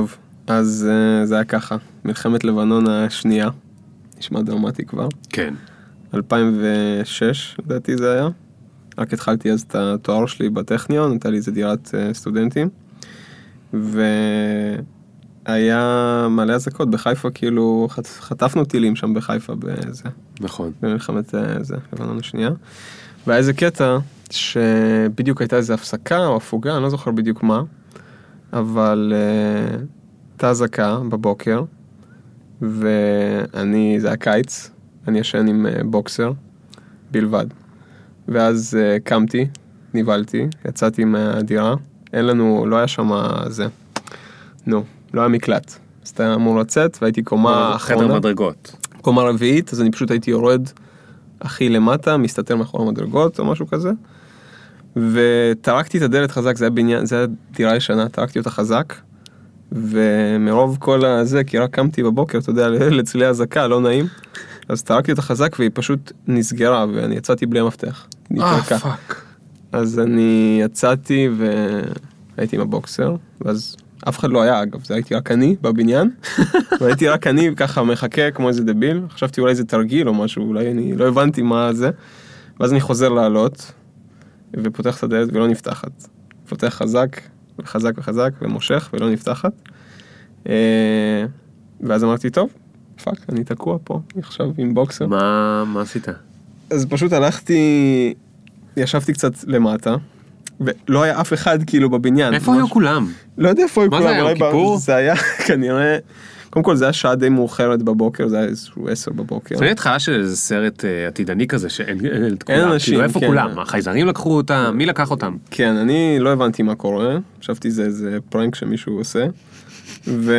טוב, אז אה, זה היה ככה, מלחמת לבנון השנייה, נשמע דרמטי כבר, כן. 2006 לדעתי זה היה, רק התחלתי אז את התואר שלי בטכניון, הייתה לי איזה דירת אה, סטודנטים, והיה מלא אזעקות בחיפה, כאילו חט- חטפנו טילים שם בחיפה בזה, נכון. במלחמת אה, זה, לבנון השנייה. והיה איזה קטע שבדיוק הייתה איזה הפסקה או הפוגה, אני לא זוכר בדיוק מה, אבל אה, הייתה אזעקה בבוקר, ואני, זה היה קיץ, אני ישן עם אה, בוקסר בלבד. ואז אה, קמתי, נבהלתי, יצאתי מהדירה, אין לנו, לא היה שם זה, נו, לא היה מקלט. אז אתה אמור לצאת, והייתי קומה חדר אחרונה. מדרגות. קומה רביעית, אז אני פשוט הייתי יורד הכי למטה, מסתתר מאחורי המדרגות או משהו כזה. וטרקתי את הדלת חזק, זה היה בניין, זה היה דירה ישנה, טרקתי אותה חזק. ומרוב כל הזה, כי רק קמתי בבוקר, אתה יודע, לצלילי אזעקה, לא נעים. אז טרקתי אותה חזק והיא פשוט נסגרה ואני יצאתי בלי המפתח. אה. Fuck. אז אני יצאתי והייתי עם הבוקסר, ואז אף אחד לא היה אגב, זה הייתי רק אני בבניין, והייתי רק אני ככה מחכה כמו איזה דביל, חשבתי אולי זה תרגיל או משהו, אולי אני לא הבנתי מה זה, ואז אני חוזר לעלות, ופותח את הדלת ולא נפתחת. פותח חזק, וחזק וחזק, ומושך ולא נפתחת. אה, ואז אמרתי, טוב, fuck, אני תקוע פה עכשיו עם בוקסר. מה מה עשית? אז פשוט הלכתי, ישבתי קצת למטה, ולא היה אף אחד כאילו בבניין. איפה היו ממש- כולם? לא יודע איפה היו מה כולם. זה היה, יום כיפור? זה היה כנראה, קודם כל זה היה שעה די מאוחרת בבוקר, זה היה איזשהו עשר בבוקר. זה התחלה של איזה סרט אה, עתידני כזה שאין אין את כולם. כאילו, איפה כן. כולם? החייזרים לקחו אותם? מי לקח אותם? כן, אני לא הבנתי מה קורה, חשבתי זה איזה פרנק שמישהו עושה. ו...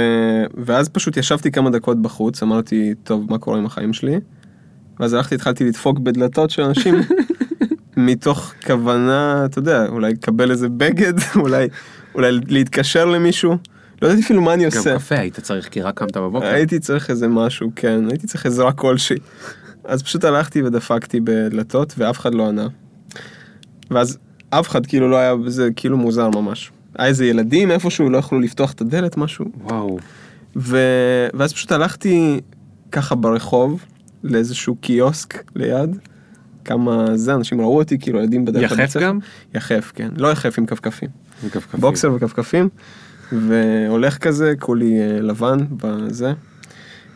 ואז פשוט ישבתי כמה דקות בחוץ, אמרתי, טוב, מה קורה עם החיים שלי? ואז הלכתי, התחלתי לדפוק בדלתות של אנשים, מתוך כוונה, אתה יודע, אולי לקבל איזה בגד, אולי, אולי להתקשר למישהו, לא ידעתי אפילו מה אני גם עושה. קפה היית צריך כי רק קמת בבוקר. הייתי צריך איזה משהו, כן, הייתי צריך עזרה כלשהי. אז פשוט הלכתי ודפקתי בדלתות ואף אחד לא ענה. ואז אף אחד כאילו לא היה, זה כאילו מוזר ממש. היה איזה ילדים איפשהו, לא יכלו לפתוח את הדלת, משהו. וואו. ו... ואז פשוט הלכתי ככה ברחוב לאיזשהו קיוסק ליד. כמה זה, אנשים ראו אותי, כאילו ילדים בדרך יחף לבית ספר. גם? יחף, כן. לא יחף עם כפכפים. וכפכפים. בוקסר וכפכפים, והולך כזה, כולי אה, לבן בזה.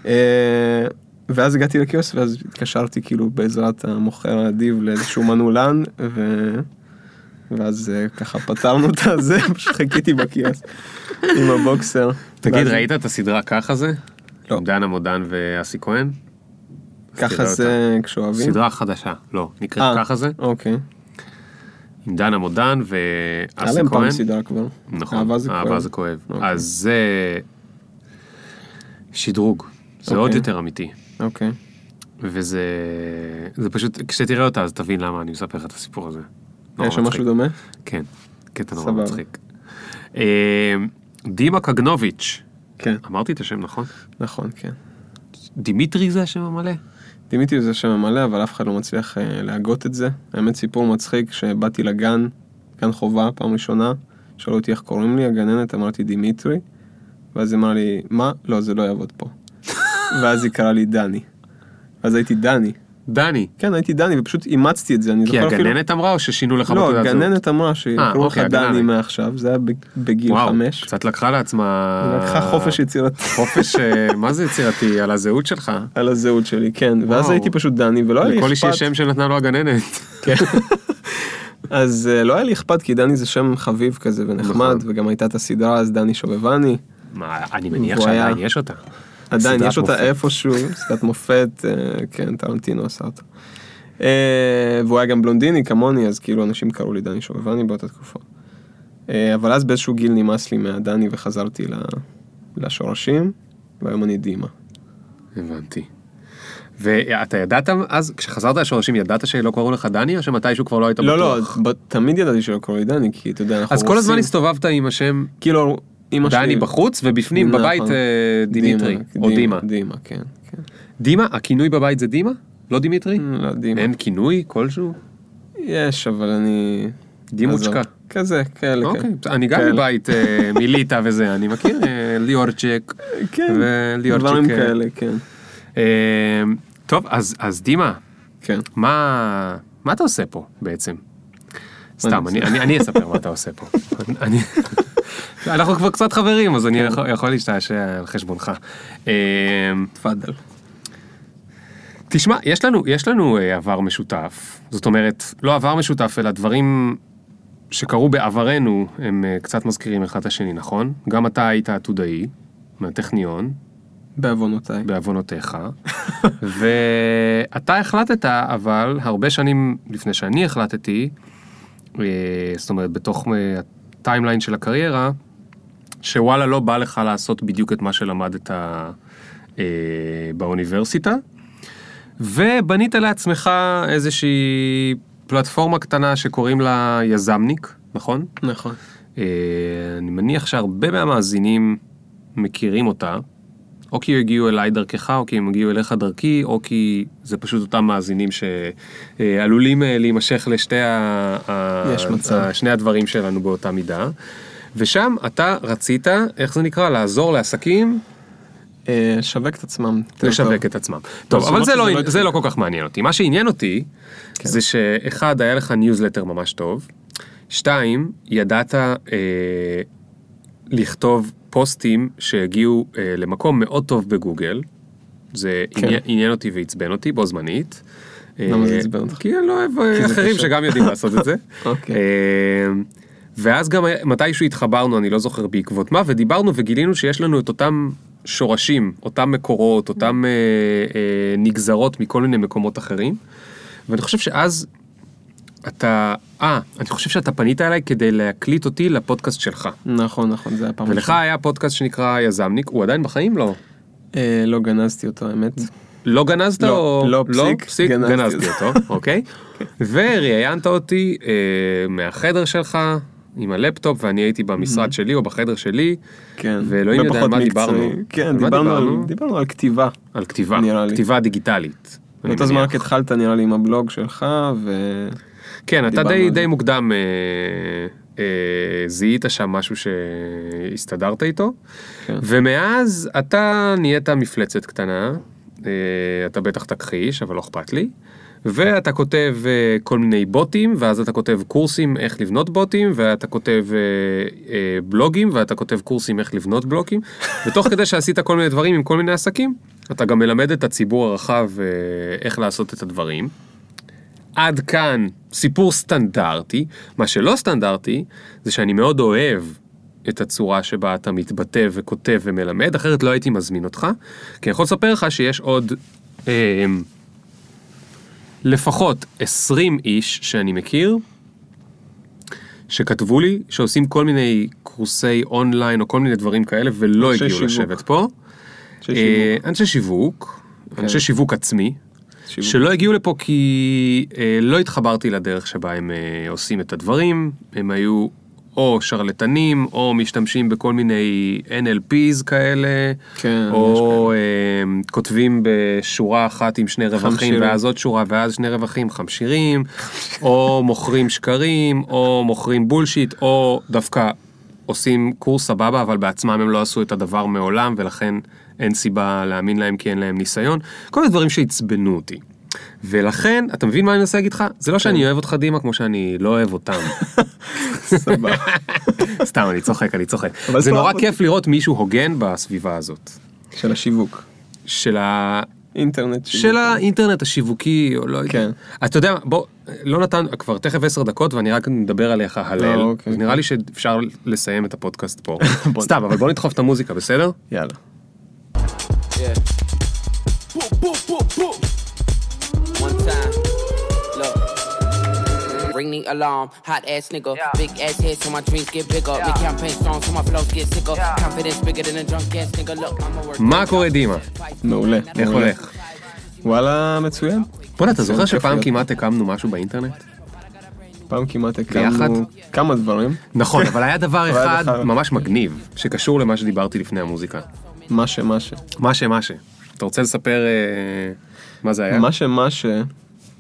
אה, ואז הגעתי לקיוסק ואז התקשרתי כאילו בעזרת המוכר האדיב לאיזשהו מנעולן, ו... ואז אה, ככה פתרנו את הזה, פשוט חיכיתי בקיוסק עם הבוקסר. תגיד, ראית את הסדרה ככה זה? לא. דנה מודן ואסי כהן? ככה זה כשאוהבים? סדרה חדשה. לא, נקראת ככה זה? אוקיי. עם דנה מודן היה ואסי להם פעם כהן. סדרה כבר. נכון, אהבה זה כואב. זה כואב. אוקיי. אז זה שדרוג. זה אוקיי. עוד יותר אמיתי. אוקיי. וזה זה פשוט, כשתראה אותה אז תבין למה אני מספר לך את הסיפור הזה. יש שם. משהו דומה? כן, קטע נורא. מצחיק. אה, דימה קגנוביץ', כן, אמרתי את השם נכון? נכון, כן. דימיטרי זה השם המלא? דימיטרי זה שם מלא, אבל אף אחד לא מצליח אה, להגות את זה. האמת סיפור מצחיק, שבאתי לגן, גן חובה, פעם ראשונה, שאלו אותי איך קוראים לי, הגננת, אמרתי דימיטרי, ואז היא אמרה לי, מה? לא, זה לא יעבוד פה. ואז היא קראה לי דני. אז הייתי דני. דני. כן, הייתי דני, ופשוט אימצתי את זה, אני כי זוכר אפילו... הגננת אמרה או ששינו לך לא, בתעודת זהות? הגננת אמרה שיקראו לך אוקיי, דני. מעכשיו, זה היה בגיל חמש. קצת לקחה לעצמה... לקחה חופש יצירתי חופש, אה, מה זה יצירתי? על הזהות שלך. על הזהות שלי, כן. ואז. הייתי פשוט דני, ולא היה לי לכל איש אכפת. יש שם שנתנה לו הגננת. כן. אז אה, לא היה לי אכפת, כי דני זה שם חביב כזה ונחמד, נכון. וגם הייתה את הסדרה אז דני שובבני. מה, אני מניח שעדיין יש אותה. עדיין יש אותה. איפשהו, סדרת מופת, אה, כן, טרנטינו עשה אותה. אה, והוא היה גם בלונדיני כמוני, אז כאילו אנשים קראו לי דני שובבני באותה תקופה. אה, אבל אז באיזשהו גיל נמאס לי מהדני וחזרתי לשורשים, והיום אני דימה. הבנתי. ואתה ידעת אז, כשחזרת לשורשים, ידעת שלא קראו לך דני, או שמתישהו כבר לא היית לא, לא, בטוח? ב- תמיד ידעתי שלא קראו לי דני, כי אתה יודע, אנחנו אז כל הזמן רוסים. הסתובבת עם השם כאילו. דני בחוץ, ובפנים נכון. בבית אה, דימיטרי, או דימה. דימה, כן, כן. דימה? הכינוי בבית זה דימה? לא דימיטרי? לא, דימה. אין כינוי כלשהו? יש, אבל אני... דימוצ'קה. כזה, כאלה, אוקיי, כן. אני גם. מבית אה, מליטא וזה, אני מכיר אה, ליאורצ'ק. כן, דברים כאלה, כן. טוב, אז אז דימה, כן. מה מה אתה עושה פה בעצם? סתם, אני אני, אני, אני אספר מה אתה עושה פה. אנחנו כבר קצת חברים, אז אני כן. יכול, להשתעשע על חשבונך. אה, תפאדל. תשמע, יש לנו, יש לנו אה, עבר משותף, זאת אומרת, לא עבר משותף, אלא דברים שקרו בעברנו, הם אה, קצת מזכירים אחד את השני, נכון? גם אתה היית עתודאי, מהטכניון, בעוונותיי. בעוונותיך, ואתה החלטת, אבל הרבה שנים לפני שאני החלטתי, אה, זאת אומרת, בתוך הטיימליין של הקריירה, שוואלה לא בא לך לעשות בדיוק את מה שלמדת אה, באוניברסיטה, ובנית לעצמך איזושהי פלטפורמה קטנה שקוראים לה יזמניק, נכון? נכון. אה, אני מניח שהרבה מהמאזינים מכירים אותה, או כי הגיעו אליי דרכך, או כי הם הגיעו אליך דרכי, או כי זה פשוט אותם מאזינים שעלולים אה, להימשך לשתי ה... ה- שני הדברים שלנו באותה מידה. ושם אתה רצית, איך זה נקרא? לעזור לעסקים אה, לשווק את עצמם. לשווק טוב. את עצמם. טוב, זאת אבל אומרת זה לא, לא זה לא. כל כך מעניין אותי. מה שעניין אותי, כן. זה שאחד, היה לך ניוזלטר ממש טוב, שתיים, ידעת אה, לכתוב פוסטים שהגיעו אה, למקום מאוד טוב בגוגל. זה כן. עניין, עניין אותי ועצבן אותי בו זמנית. למה זה אה, עצבן אותך? כי אני לא אוהב אחרים. שגם יודעים לעשות את זה. אוקיי. אה, ואז גם מתישהו התחברנו, אני לא זוכר בעקבות מה, ודיברנו וגילינו שיש לנו את אותם שורשים, אותם מקורות, אותם אה, אה, נגזרות מכל מיני מקומות אחרים. ואני חושב שאז אתה, אה, אני חושב שאתה פנית אליי כדי להקליט אותי לפודקאסט שלך. נכון, נכון, זה היה פעם ולך. היה פודקאסט שנקרא יזמניק, הוא עדיין בחיים? לא. אה, לא גנזתי אותו, האמת. לא גנזת לא, או... לא, פסיק, גנזתי גנזתי אותו, אוקיי. וראיינת אותי אה, מהחדר שלך עם הלפטופ ואני הייתי במשרד שלי או בחדר שלי כן. ואלוהים יודע על ופחות מה. דיברנו. כן, מה דיברנו על- דיברנו? דיברנו על כתיבה. על כתיבה. כתיבה דיגיטלית. באותו זמן. רק התחלת נראה לי עם הבלוג שלך, ו... כן, אתה די, די. מוקדם אה, אה, זיהית שם משהו שהסתדרת איתו, כן. ומאז אתה נהיית מפלצת קטנה, אה, אתה בטח תכחיש, אבל לא אכפת לי, ואתה כותב אה, כל מיני בוטים, ואז אתה כותב קורסים איך לבנות בוטים, ואתה כותב אה, אה, בלוגים, ואתה כותב קורסים איך לבנות בלוגים, ותוך כדי שעשית כל מיני דברים עם כל מיני עסקים, אתה גם מלמד את הציבור הרחב אה, איך לעשות את הדברים. עד כאן סיפור סטנדרטי. מה שלא סטנדרטי זה שאני מאוד אוהב את הצורה שבה אתה מתבטא וכותב ומלמד, אחרת לא הייתי מזמין אותך. כי אני יכול לספר לך שיש עוד אה, לפחות 20 איש שאני מכיר, שכתבו לי שעושים כל מיני קורסי אונליין או כל מיני דברים כאלה ולא הגיעו שיווק. לשבת פה. אנשי אה, שיווק. אנשי שיווק, אנשי שיווק עצמי, שיווק. שלא הגיעו לפה כי אה, לא התחברתי לדרך שבה הם אה, עושים את הדברים, הם היו או שרלטנים או משתמשים בכל מיני NLPs כאלה, כן, או אה, כותבים בשורה אחת עם שני רווחים חמשירים. ואז עוד שורה ואז שני רווחים חמשירים, או מוכרים שקרים, או מוכרים בולשיט, או דווקא עושים קורס סבבה אבל בעצמם הם לא עשו את הדבר מעולם ולכן אין סיבה להאמין להם כי אין להם ניסיון. כל מיני דברים שעצבנו אותי. ולכן, אתה מבין מה אני מנסה להגיד לך? זה לא שאני אוהב אותך דימה כמו שאני לא אוהב אותם. סבבה. סתם, אני צוחק, אני צוחק. זה. נורא כיף לראות מישהו הוגן בסביבה הזאת. של השיווק. של ה... אינטרנט. שיווק. של האינטרנט השיווקי, או לא יודע. כן. אתה יודע, בוא, לא נתן, כבר תכף עשר דקות ואני רק מדבר עליך הלל. אה, אוקיי. נראה לי שאפשר לסיים את הפודקאסט פה. סתם, אבל בוא נדחוף את המוזיקה, בסדר? יאללה. Yeah. Boop, boop, boop, boop. One time. Look. Ring the alarm. Hot ass nigga. Big ass head so my dreams get bigger. Make campaign strong so my flows get sicker. Confidence bigger than a drunk ass nigga. Look, I'm a work. מה קורה דימה? מעולה. איך. הולך? וואלה, מצוין. בוא'נה, אתה זוכר שפעם. כמעט הקמנו משהו באינטרנט? פעם כמעט ביחד? הקמנו כמה דברים. נכון, אבל היה דבר אחד ממש מגניב, שקשור למה שדיברתי לפני המוזיקה. מה שמה ש... מה שמה ש... אתה רוצה לספר אה, מה זה היה? מה שמה ש...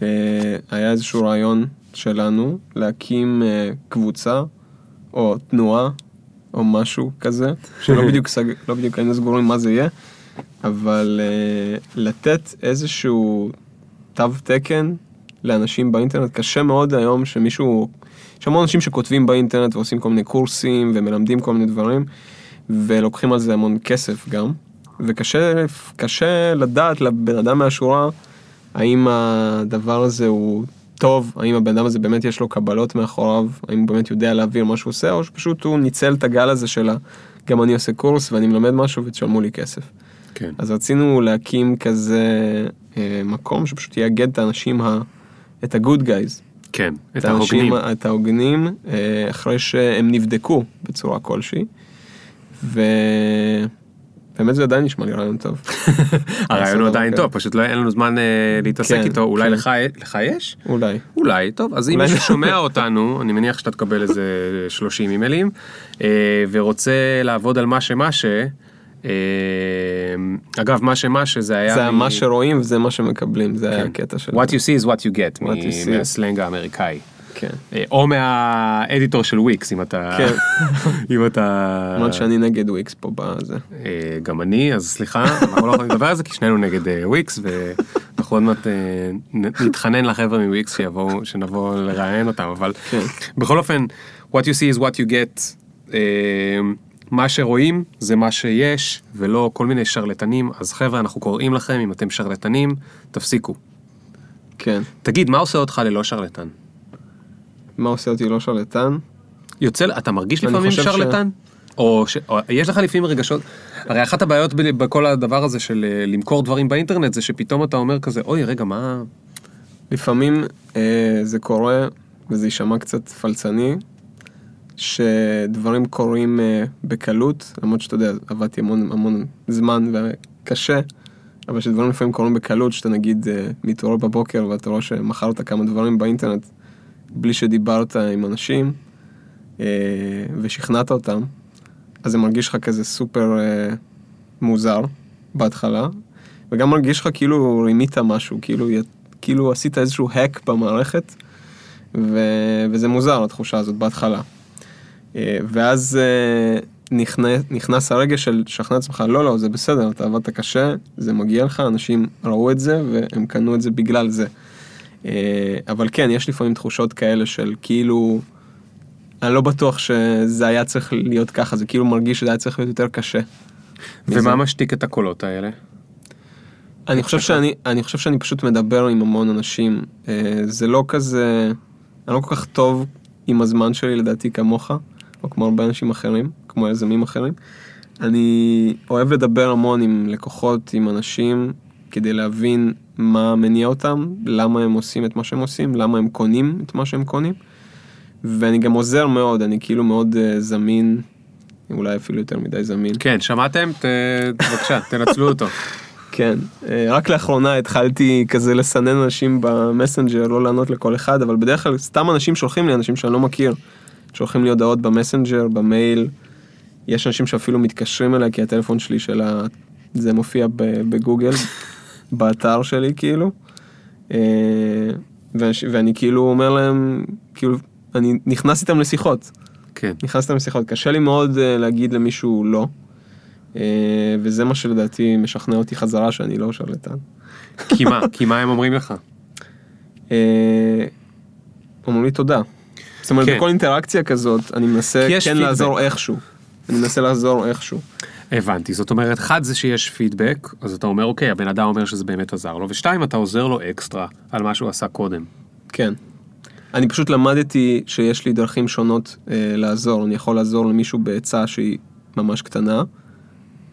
אה, היה איזשהו רעיון שלנו להקים אה, קבוצה או תנועה או משהו כזה, שלא בדיוק, סג... לא בדיוק היינו סגורים מה זה יהיה, אבל אה, לתת איזשהו תו תקן לאנשים באינטרנט, קשה מאוד היום שמישהו, יש המון אנשים שכותבים באינטרנט ועושים כל מיני קורסים ומלמדים כל מיני דברים, ולוקחים על זה המון כסף גם, וקשה קשה לדעת לבן אדם מהשורה האם הדבר הזה הוא טוב, האם הבן אדם הזה באמת יש לו קבלות מאחוריו, האם הוא באמת יודע להעביר מה שהוא עושה, או שפשוט הוא ניצל את הגל הזה של. גם אני עושה קורס ואני מלמד משהו ותשלמו לי כסף. כן. אז רצינו להקים כזה אה, מקום שפשוט יאגד את האנשים, ה... את ה-good guys. כן, את האנשים- ההוגנים. את ההוגנים, אה, אחרי שהם נבדקו בצורה כלשהי. ובאמת זה עדיין נשמע לי רעיון טוב. הרעיון הוא עדיין טוב, פשוט לא אין לנו זמן אה, להתעסק כן, איתו, אולי כן. לך יש? אולי. אולי, טוב, אז אם מישהו שומע אותנו, אני מניח שאתה תקבל איזה 30 אימיילים, אה, ורוצה לעבוד על מה שמה ש... אה, אגב, מה שמה שזה היה... זה מ- מה שרואים וזה מה שמקבלים, זה היה כן. הקטע של... What you see is what you get, What you see. מ- מהסלנג האמריקאי. כן. אה, או מהאדיטור של וויקס, אם אתה... כן. אם אתה... למרות שאני נגד וויקס פה בזה. אה, גם אני, אז סליחה, אנחנו לא יכולים לדבר על זה, כי שנינו נגד אה, וויקס, ואנחנו עוד מעט נתחנן לחבר'ה מוויקס שיבואו, שנבוא לראיין אותם, אבל כן. בכל אופן, what you see is what you get, מה שרואים זה מה שיש, ולא כל מיני שרלטנים, אז חבר'ה, אנחנו קוראים לכם, אם אתם שרלטנים, תפסיקו. כן. תגיד, מה עושה אותך ללא שרלטן? מה עושה אותי לא שרלטן? יוצא, אתה מרגיש לפעמים חושב ש- שרלטן? או, ש... או יש לך לפעמים רגשות, הרי אחת הבעיות ב- בכל הדבר הזה של אה, למכור דברים באינטרנט זה שפתאום אתה אומר כזה, אוי רגע מה, לפעמים אה, זה קורה, וזה יישמע קצת פלצני, שדברים קורים אה, בקלות, למרות שאתה יודע, עבדתי המון המון זמן וקשה, אבל שדברים לפעמים קורים בקלות, שאתה נגיד אה, מתעורר בבוקר ואתה רואה שמכרת כמה דברים באינטרנט בלי שדיברת עם אנשים אה, ושכנעת אותם, אז זה מרגיש לך כזה סופר אה, מוזר בהתחלה, וגם מרגיש לך כאילו רימית משהו, כאילו, כאילו עשית איזשהו האק במערכת, ו... וזה מוזר התחושה הזאת בהתחלה. אה, ואז אה, נכנס, נכנס הרגע של לשכנע עצמך, לא, לא, זה בסדר, אתה עבדת קשה, זה מגיע לך, אנשים ראו את זה והם קנו את זה בגלל זה. אה, אבל כן, יש לפעמים תחושות כאלה של כאילו, אני לא בטוח שזה היה צריך להיות ככה, זה כאילו מרגיש שזה היה צריך להיות יותר קשה. מזה. ומה משתיק את הקולות האלה? אני חושב שאני, אני חושב שאני פשוט מדבר עם המון אנשים. אה, זה לא כזה, אני לא כל כך טוב עם הזמן שלי לדעתי כמוך, או כמו הרבה אנשים אחרים, כמו יזמים אחרים. אני אוהב לדבר המון עם לקוחות, עם אנשים, כדי להבין מה מניע אותם, למה הם עושים את מה שהם עושים, למה הם קונים את מה שהם קונים. ואני גם עוזר מאוד, אני כאילו מאוד אה, זמין, אולי אפילו יותר מדי זמין. כן, שמעתם? ת... בבקשה, תנצלו אותו. כן, אה, רק לאחרונה התחלתי כזה לסנן אנשים במסנג'ר, לא לענות לכל אחד, אבל בדרך כלל סתם אנשים שולחים לי, אנשים שאני לא מכיר, שולחים לי הודעות במסנג'ר, במייל, יש אנשים שאפילו מתקשרים אליי כי הטלפון שלי של ה... זה מופיע בגוגל, באתר שלי כאילו, אה, ואני כאילו אומר להם, כאילו, אני נכנס איתם לשיחות. כן. נכנס איתם לשיחות, קשה לי מאוד אה, להגיד למישהו לא, אה, וזה מה שלדעתי משכנע אותי חזרה שאני לא שרלטן. כי מה? כי מה הם אומרים לך? אומרים לי תודה. זאת אומרת, כן. בכל אינטראקציה כזאת, אני מנסה כן. לעזור איכשהו. אני מנסה לעזור איכשהו. הבנתי, זאת אומרת, אחד זה שיש פידבק, אז אתה אומר, אוקיי, הבן אדם אומר שזה באמת עזר לו, ושתיים, אתה עוזר לו אקסטרה על מה שהוא עשה קודם. כן. אני פשוט למדתי שיש לי דרכים שונות אה, לעזור. אני יכול לעזור למישהו בעצה שהיא ממש קטנה,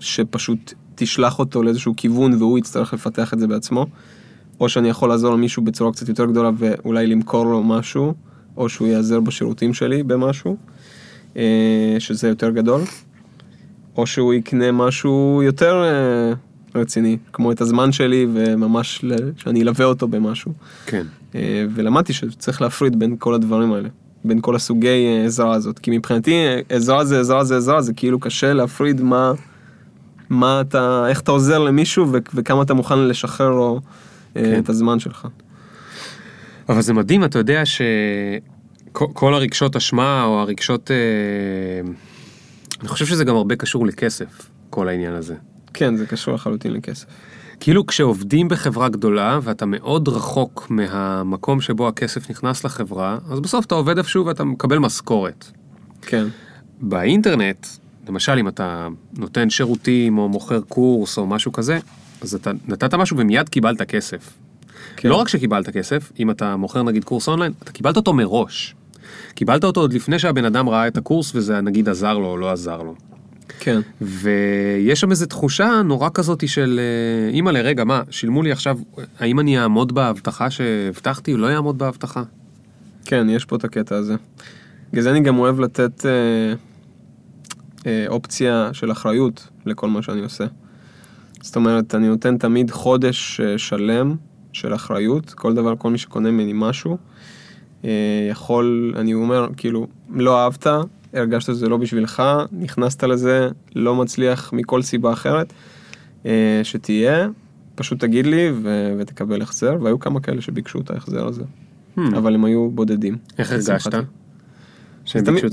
שפשוט תשלח אותו לאיזשהו כיוון והוא יצטרך לפתח את זה בעצמו, או שאני יכול לעזור למישהו בצורה קצת יותר גדולה ואולי למכור לו משהו, או שהוא ייעזר בשירותים שלי במשהו, אה, שזה יותר גדול, או שהוא יקנה משהו יותר אה, רציני, כמו את הזמן שלי וממש שאני אלווה אותו במשהו. כן. אה, ולמדתי שצריך להפריד בין כל הדברים האלה, בין כל הסוגי אה, עזרה הזאת, כי מבחינתי עזרה זה עזרה זה עזרה, זה כאילו קשה להפריד מה, מה אתה, איך אתה עוזר למישהו וכמה אתה מוכן לשחרר לו כן. את הזמן שלך. אבל זה מדהים, אתה יודע שכל הרגשות אשמה או הרגשות... אה, אני חושב שזה גם הרבה קשור לכסף, כל העניין הזה. כן, זה קשור לחלוטין לכסף. כאילו כשעובדים בחברה גדולה ואתה מאוד רחוק מהמקום שבו הכסף נכנס לחברה, אז בסוף אתה עובד איפשהו ואתה מקבל משכורת. כן. באינטרנט, למשל אם אתה נותן שירותים או מוכר קורס או משהו כזה, אז אתה נתת משהו ומיד קיבלת כסף. כן. לא רק שקיבלת כסף, אם אתה מוכר נגיד קורס אונליין, אתה קיבלת אותו מראש. קיבלת אותו עוד לפני שהבן אדם ראה את הקורס וזה נגיד עזר לו או לא עזר לו. כן. ויש שם איזו תחושה נורא כזאתי של אה, אימא לרגע מה שילמו לי עכשיו האם אני אעמוד בהבטחה שהבטחתי או לא אעמוד בהבטחה. כן, יש פה את הקטע הזה. בגלל זה אני גם אוהב לתת אה, אה, אופציה של אחריות לכל מה שאני עושה. זאת אומרת, אני נותן תמיד חודש אה, שלם של אחריות, כל דבר, כל מי שקונה ממני משהו, יכול, אני אומר, כאילו, לא אהבת, הרגשת שזה לא בשבילך, נכנסת לזה, לא מצליח מכל סיבה אחרת, אה, שתהיה, פשוט תגיד לי ו- ותקבל החזר, והיו כמה כאלה שביקשו את ההחזר הזה, Hmm. אבל הם היו בודדים. איך הרגשת?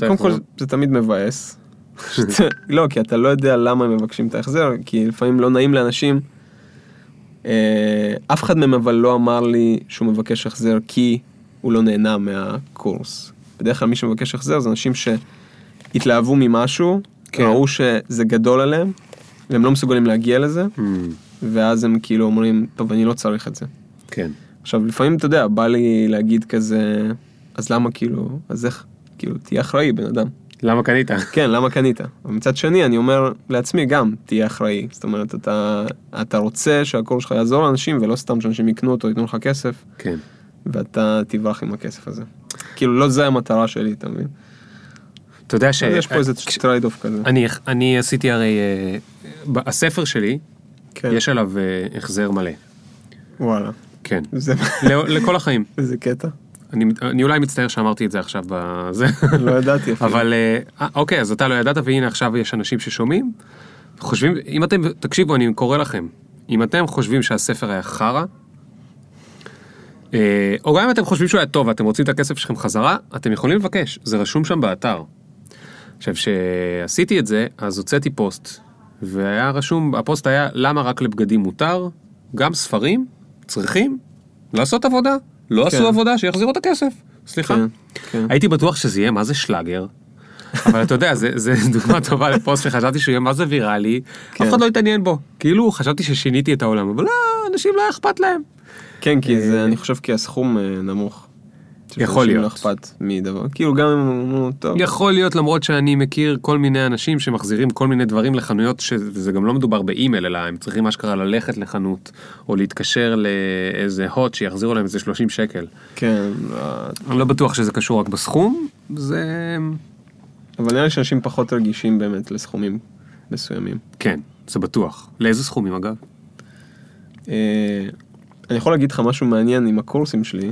קודם כל? זה תמיד מבאס. לא, כי אתה לא יודע למה הם מבקשים את ההחזר, כי לפעמים לא נעים לאנשים. אה, אף אחד מהם אבל לא אמר לי שהוא מבקש החזר כי הוא לא נהנה מהקורס. בדרך כלל מי שמבקש החזר זה אנשים שהתלהבו ממשהו, כן. ראו שזה גדול עליהם, והם לא מסוגלים להגיע לזה, Hmm, ואז הם כאילו אומרים, טוב, אני לא צריך את זה. כן. עכשיו, לפעמים, אתה יודע, בא לי להגיד כזה, אז למה כאילו, אז איך, כאילו, תהיה אחראי, בן אדם. למה קנית? כן, למה קנית? אבל מצד שני, אני אומר לעצמי גם, תהיה אחראי. זאת אומרת, אתה, אתה רוצה שהקורס שלך יעזור לאנשים, ולא סתם שאנשים יקנו אותו, ייתנו לך כסף, כן. ואתה תברח עם הכסף הזה. כאילו, לא זה המטרה שלי, אתה מבין? אתה יודע ש... יש פה איזה trade-off כזה. אני, אני עשיתי הרי, אה, הספר שלי, כן. יש עליו אה, החזר מלא. וואלה. כן. זה, ל- לכל החיים. איזה קטע. אני, אני אולי מצטער שאמרתי את זה עכשיו בזה. לא ידעתי אפילו. אבל אה, אה, אוקיי, אז אתה לא ידעת, והנה עכשיו יש אנשים ששומעים, חושבים, אם אתם, תקשיבו, אני קורא לכם, אם אתם חושבים שהספר היה חרא, או גם אם אתם חושבים שהוא היה טוב ואתם רוצים את הכסף שלכם חזרה, אתם יכולים לבקש, זה רשום שם באתר. עכשיו, כשעשיתי את זה, אז הוצאתי פוסט, והיה רשום, הפוסט היה למה רק לבגדים מותר, גם ספרים צריכים לעשות עבודה, לא כן. עשו עבודה, שיחזירו את הכסף. סליחה. כן, כן. הייתי בטוח שזה יהיה מה זה שלאגר. אבל אתה יודע, זה, זה דוגמה טובה לפוסט שחשבתי שהוא יהיה מה זה ויראלי, כן. אף אחד לא התעניין בו. כאילו חשבתי ששיניתי את העולם, אבל לא, אנשים לא אכפת להם. כן, כי זה, אה, אני חושב כי הסכום אה, נמוך. יכול להיות. לא אכפת מדבר. כאילו, גם אם אמרו, טוב. יכול להיות למרות שאני מכיר כל מיני אנשים שמחזירים כל מיני דברים לחנויות שזה גם לא מדובר באימייל אלא הם צריכים אשכרה ללכת לחנות או להתקשר לאיזה הוט שיחזירו להם איזה 30 שקל. כן, אה, אני לא בטוח שזה קשור רק בסכום, זה... אבל נראה לי שאנשים פחות רגישים באמת לסכומים מסוימים. כן, זה בטוח. לאיזה סכומים אגב? אני יכול להגיד לך משהו מעניין עם הקורסים שלי,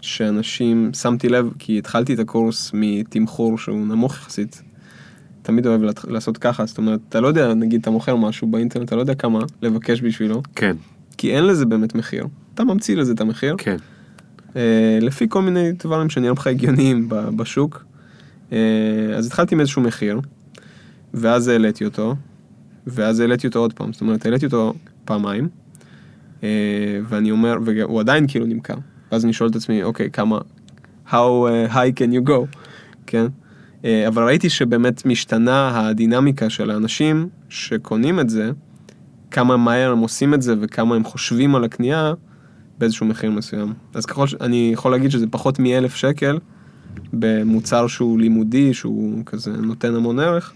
שאנשים, שמתי לב, כי התחלתי את הקורס מתמחור שהוא נמוך יחסית. תמיד אוהב לעשות ככה, זאת אומרת, אתה לא יודע, נגיד אתה מוכר משהו באינטרנט, אתה לא יודע כמה לבקש בשבילו, כן, כי אין לזה באמת מחיר. אתה ממציא לזה את המחיר, כן. אה, לפי כל מיני דברים שנראים לך הגיוניים בשוק. אה, אז התחלתי עם איזשהו מחיר, ואז העליתי אותו, ואז העליתי אותו עוד פעם, זאת אומרת, העליתי אותו פעמיים, ואני אומר, והוא עדיין כאילו נמכר. ואז אני שואל את עצמי, אוקיי, כמה, how uh, high can you go, כן? אה, אבל ראיתי שבאמת משתנה הדינמיקה של האנשים שקונים את זה, כמה מהר הם עושים את זה וכמה הם חושבים על הקנייה באיזשהו מחיר מסוים. אז ככל שאני יכול להגיד שזה פחות מאלף שקל במוצר שהוא לימודי, שהוא כזה נותן המון ערך,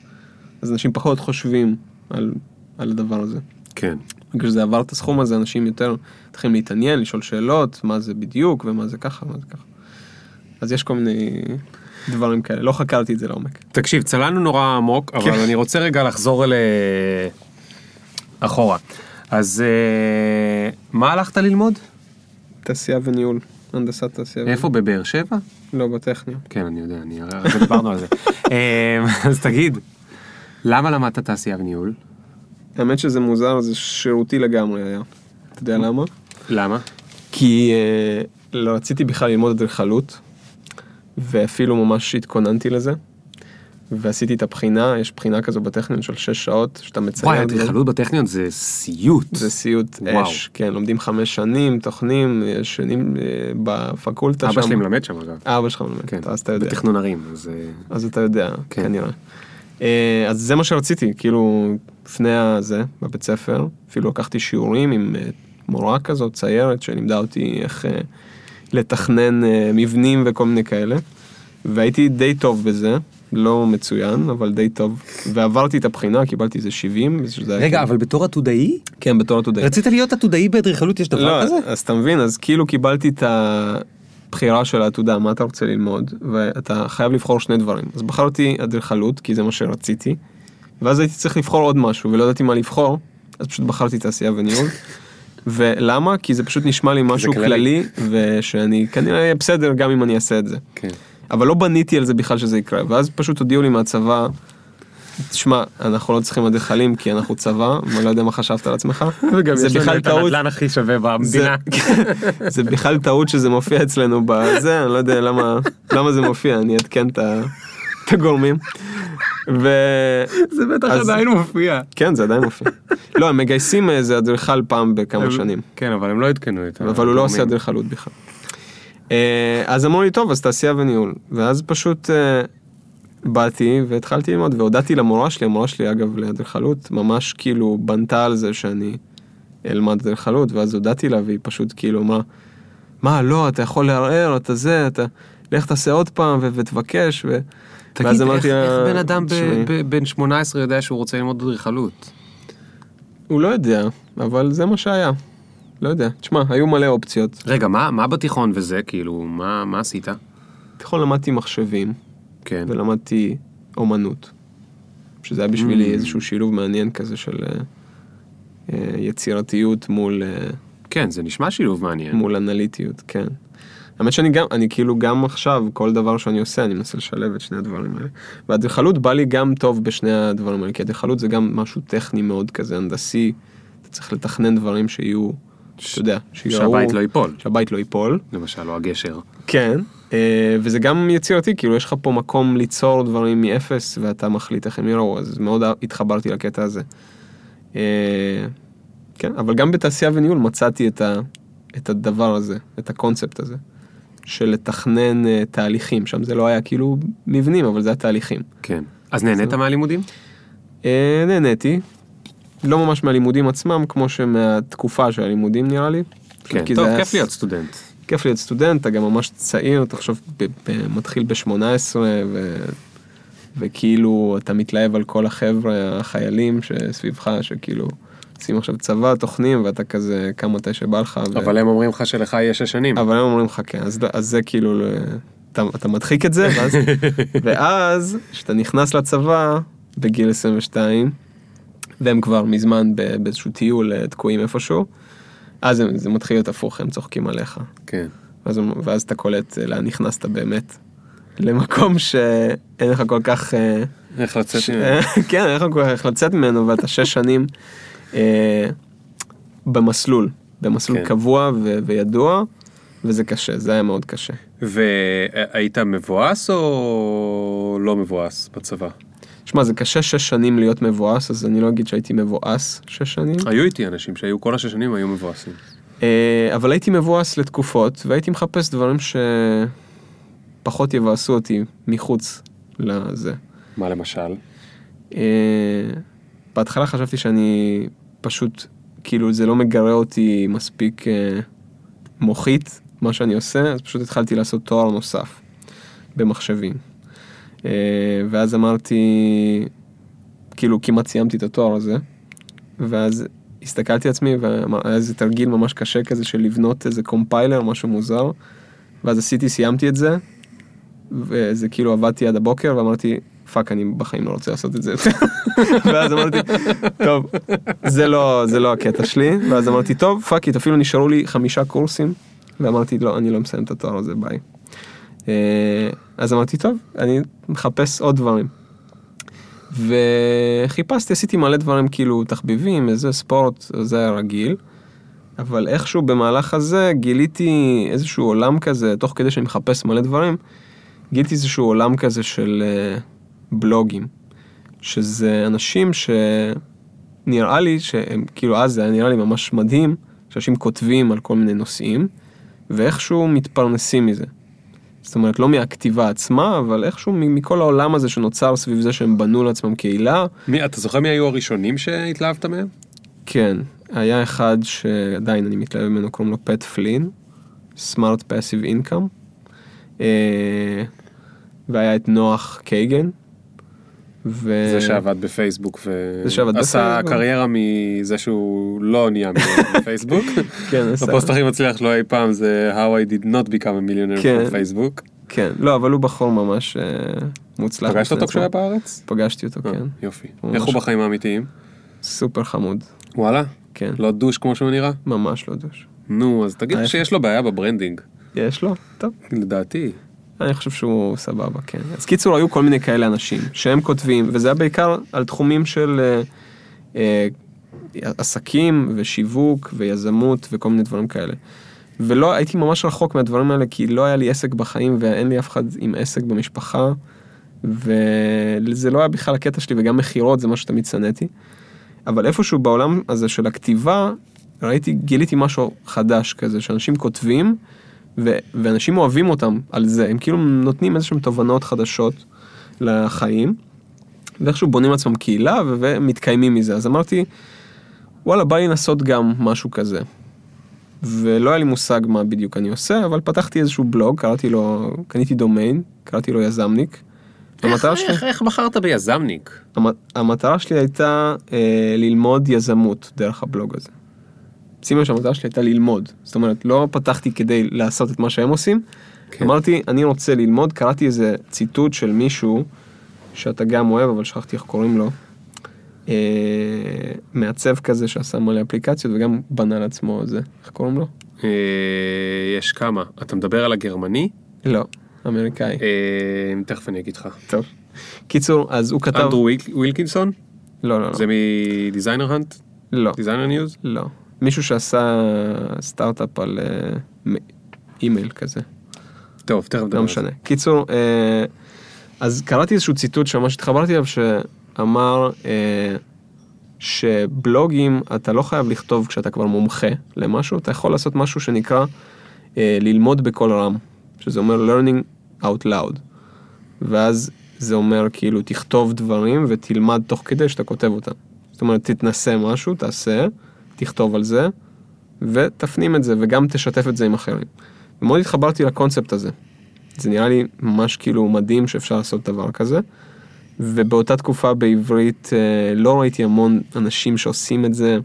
אז אנשים פחות חושבים על, על הדבר הזה. כן. בגלל שזה עבר את הסכום הזה, אנשים יותר מתחילים להתעניין, לשאול שאלות, מה זה בדיוק ומה זה ככה, מה זה ככה. אז יש כל מיני דברים כאלה, לא חקרתי את זה לעומק. תקשיב, צללנו נורא עמוק, אבל כן. אני רוצה רגע לחזור אל... אה, אחורה. אז אה, מה הלכת ללמוד? תעשייה וניהול, הנדסת תעשייה. איפה? בבאר שבע? לא, בטכניון. כן, אני יודע, אני הרי דיברנו על זה. אה, אז תגיד, למה למדת תעשייה וניהול? האמת שזה מוזר, זה שירותי לגמרי היה. אתה יודע למה? למה? כי אה, לא רציתי בכלל ללמוד אדריכלות, ואפילו ממש התכוננתי לזה. ועשיתי את הבחינה, יש בחינה כזו בטכניון של 6 שעות, שאתה מצייר. וואי. אדריכלות בטכניון זה סיוט. זה סיוט וואו. אש, כן, לומדים חמש שנים, טוחנים, יש שנים אה, בפקולטה אבא שם. שלי מלמד שם אגב. אבא שלך מלמד, כן, אז אתה יודע. בתכנון ערים, אז אה, אז אתה יודע, כן. כנראה. אה, אז זה מה שרציתי, כאילו, לפני הזה, בבית ספר, אפילו לקחתי שיעורים עם אה, מורה כזאת, ציירת, שלימדה אותי איך אה, לתכנן מבנים וכל מיני כאלה. והייתי די טוב בזה, לא מצוין, אבל די טוב. ועברתי את הבחינה, קיבלתי איזה 70. שזה היה רגע, כאילו- אבל בתור עתודאי? כן, בתור עתודאי. רצית להיות עתודאי באדריכלות, יש דבר לא, כזה? אז אתה מבין, אז כאילו קיבלתי את הבחירה של העתודה, מה אתה רוצה ללמוד, ואתה חייב לבחור שני דברים. אז בחרתי אדריכלות, כי זה מה שרציתי, ואז הייתי צריך לבחור עוד משהו, ולא ידעתי מה לבחור, אז פשוט בחרתי תעשייה וניהול. ולמה? כי זה פשוט נשמע לי משהו. כללי, ושאני כנראה אהיה בסדר גם אם אני אעשה את זה. כן. אבל לא בניתי על זה בכלל שזה יקרה, ואז פשוט הודיעו לי מהצבא, תשמע, אנחנו לא צריכים אדריכלים כי אנחנו צבא, אני לא יודע מה חשבת על עצמך, וגם יש לנו את הנדל"ן הכי שווה במדינה. זה, בכלל טעות שזה מופיע אצלנו בזה, אני לא יודע למה, זה מופיע, אני אעדכן את הגורמים. ו... זה בטח אז- עדיין מופיע. כן, זה עדיין מופיע. לא, הם מגייסים איזה אדריכל פעם בכמה שנים, כן, אבל הם לא עדכנו את אבל הוא לא הגורמים. עושה אדריכלות בכלל. אה, אז אמרו לי, טוב, אז תעשייה וניהול. ואז פשוט אה, באתי והתחלתי ללמוד, והודעתי למורה שלי, המורה שלי אגב לאדריכלות, ממש כאילו בנתה על זה שאני אלמד אדריכלות, ואז הודעתי לה, והיא פשוט כאילו אמרה, מה, לא, אתה יכול לערער, אתה זה, אתה, לך תעשה עוד פעם ו- ותבקש, ו... תגיד, ואז איך אמרתי איך לה, בן אדם ב- "תשמעי, ב- בן 18 יודע שהוא רוצה ללמוד אדריכלות? הוא לא יודע, אבל זה מה שהיה. לא יודע, תשמע, היו מלא אופציות. רגע, מה מה בתיכון וזה, כאילו, מה מה עשית? תיכון למדתי מחשבים, כן. ולמדתי אומנות. שזה היה בשבילי Mm. איזשהו שילוב מעניין כזה של אה, אה, יצירתיות מול, אה, כן, זה נשמע שילוב מעניין. מול אנליטיות, כן. האמת שאני גם, אני כאילו גם עכשיו, כל דבר שאני עושה, אני מנסה לשלב את שני הדברים האלה. ואדריכלות בא לי גם טוב בשני הדברים האלה, כי אדריכלות זה גם משהו טכני מאוד כזה, הנדסי. אתה צריך לתכנן דברים שיהיו, אתה יודע, שיראו... שהבית לא ייפול, שהבית לא ייפול. למשל, או הגשר. כן, וזה גם יצירתי, כאילו יש לך פה מקום ליצור דברים מאפס ואתה מחליט איך הם יראו, אז מאוד התחברתי לקטע הזה. אה, כן, אבל גם בתעשייה וניהול מצאתי את, ה, את הדבר הזה, את הקונספט הזה, של לתכנן אה, תהליכים, שם זה לא היה כאילו מבנים, אבל זה היה תהליכים. כן. אז נהנית מהלימודים? אה, נהניתי, לא ממש מהלימודים עצמם, כמו שמהתקופה של הלימודים נראה לי. כן. טוב, זה היה כיף להיות סטודנט. כיף להיות סטודנט, אתה גם ממש צעיר, תחשוב, ב- ב- מתחיל ב-18, ו... וכאילו אתה מתלהב על כל החבר'ה, החיילים שסביבך, שכאילו עושים עכשיו צבא, טוחנים, ואתה כזה קם מתי שבא לך. ו... אבל הם אומרים לך שלך יהיה שש שנים. אבל הם אומרים לך כן, אז, אז זה כאילו, אתה, אתה מדחיק את זה, ואז, ואז כשאתה נכנס לצבא בגיל 22, והם כבר מזמן באיזשהו טיול אה, תקועים איפשהו, אז זה, זה מתחיל להיות הפוך, הם צוחקים עליך. כן. ואז, ואז אתה קולט אה, לאן נכנסת באמת. למקום שאין לך כל כך... אה, איך לצאת ש- ממנו. כן, אין לך כל כך איך לצאת ממנו, ואתה שש שנים אה, במסלול, במסלול כן. קבוע ו- וידוע, וזה קשה, זה היה מאוד קשה. והיית מבואס או לא מבואס בצבא? שמע, זה קשה שש שנים להיות מבואס, אז אני לא אגיד שהייתי מבואס שש שנים, היו איתי אנשים שהיו כל השש שנים היו מבואסים. אה, אבל הייתי מבואס לתקופות, והייתי מחפש דברים שפחות יבאסו אותי מחוץ לזה. מה למשל? אה, בהתחלה חשבתי שאני פשוט, כאילו זה לא מגרה אותי מספיק אה, מוחית, מה שאני עושה, אז פשוט התחלתי לעשות תואר נוסף במחשבים. אה, ואז אמרתי, כאילו כמעט סיימתי את התואר הזה, ואז הסתכלתי על עצמי והיה איזה תרגיל ממש קשה כזה של לבנות איזה compiler, משהו מוזר, ואז עשיתי, סיימתי את זה, וזה כאילו עבדתי עד הבוקר ואמרתי, fuck, אני בחיים לא רוצה לעשות את זה יותר. ואז אמרתי, טוב, זה לא, זה לא הקטע שלי, ואז אמרתי, טוב, fuck אפילו נשארו לי חמישה קורסים, ואמרתי, לא, אני לא מסיים את התואר הזה, ביי. אה, אז אמרתי, טוב, אני מחפש עוד דברים. וחיפשתי, עשיתי מלא דברים כאילו תחביבים, איזה ספורט, זה היה רגיל. אבל איכשהו במהלך הזה גיליתי איזשהו עולם כזה, תוך כדי שאני מחפש מלא דברים, גיליתי איזשהו עולם כזה של אה, בלוגים, שזה אנשים שנראה לי שהם, כאילו אז זה היה נראה לי ממש מדהים, שאנשים כותבים על כל מיני נושאים, ואיכשהו מתפרנסים מזה. זאת אומרת, לא מהכתיבה עצמה, אבל איכשהו מכל העולם הזה שנוצר סביב זה שהם בנו לעצמם קהילה. מי, אתה זוכר מי היו הראשונים שהתלהבת מהם? כן, היה אחד שעדיין אני מתלהב ממנו, קוראים לו פט פלין, סמארט פסיב אינקאם, והיה את נוח קייגן. ו... זה שעבד בפייסבוק ועשה. קריירה מזה שהוא לא נהיה בפייסבוק. כן, עשה- הפוסט הכי מצליח שלו אי פעם זה How I did not become a millionaire כן. בפייסבוק. כן, לא, אבל הוא בחור ממש אה, מוצלח. פגשת אותו כשהוא היה. בארץ? פגשתי אותו, אה, כן. יופי. איך הוא בחיים האמיתיים? סופר חמוד, וואלה? כן. לא douche כמו שהוא נראה? ממש לא douche. נו, אז תגיד ההפך. שיש לו בעיה ב branding. יש לו? טוב. לדעתי. אני חושב שהוא סבבה, כן. אז קיצור, היו כל מיני כאלה אנשים שהם כותבים, וזה היה בעיקר על תחומים של אה, אה, עסקים ושיווק ויזמות וכל מיני דברים כאלה. ולא, הייתי ממש רחוק מהדברים האלה, כי לא היה לי עסק בחיים ואין לי אף אחד עם עסק במשפחה, וזה לא היה בכלל הקטע שלי, וגם מכירות זה משהו שתמיד שנאתי. אבל איפשהו בעולם הזה של הכתיבה, ראיתי, גיליתי משהו חדש כזה, שאנשים כותבים, ו- ואנשים אוהבים אותם על זה, הם כאילו נותנים איזשהם תובנות חדשות לחיים, ואיכשהו בונים לעצמם קהילה ו- ומתקיימים מזה. אז אמרתי, וואלה, בא לי לנסות גם משהו כזה. ולא היה לי מושג מה בדיוק אני עושה, אבל פתחתי איזשהו בלוג, קראתי לו, קניתי דומיין, קראתי לו יזמניק. המטרה שלי, איך- איך בחרת ביזמניק? המ- המטרה שלי הייתה אה, ללמוד יזמות דרך הבלוג הזה. שימו לב שהמטרה שלי הייתה ללמוד, זאת אומרת לא פתחתי כדי לעשות את מה שהם עושים, כן. כן. אמרתי אני רוצה ללמוד, קראתי איזה ציטוט של מישהו שאתה גם אוהב אבל שכחתי איך קוראים לו, אה, מעצב כזה שעשה מלא אפליקציות וגם בנה לעצמו זה, איך קוראים לו? אה, יש כמה. אתה מדבר על הגרמני? לא, אמריקאי, אה, תכף אני אגיד לך. טוב. קיצור, אז הוא כתב, אנדרו וויל- ווילקינסון? לא לא לא, זה מ Designer Hunt? לא. Designer News? לא. מישהו שעשה סטארט-אפ על אה, אימייל כזה, טוב, תכף נדבר לא. משנה. קיצור, אה, אז קראתי איזשהו ציטוט שממש התחברתי אליו, שאמר אה, שבלוגים אתה לא חייב לכתוב כשאתה כבר מומחה למשהו, אתה יכול לעשות משהו שנקרא ללמוד בקול רם, שזה אומר learning out loud. ואז זה אומר כאילו תכתוב דברים ותלמד תוך כדי שאתה כותב אותם. זאת אומרת תתנסה משהו, תעשה, תכתוב על זה, ותפנים את זה וגם תשתף את זה עם אחרים. ומאוד התחברתי לקונספט הזה. זה נראה לי ממש כאילו מדהים שאפשר לעשות דבר כזה. ובאותה תקופה בעברית אה, לא ראיתי המון אנשים שעושים את זה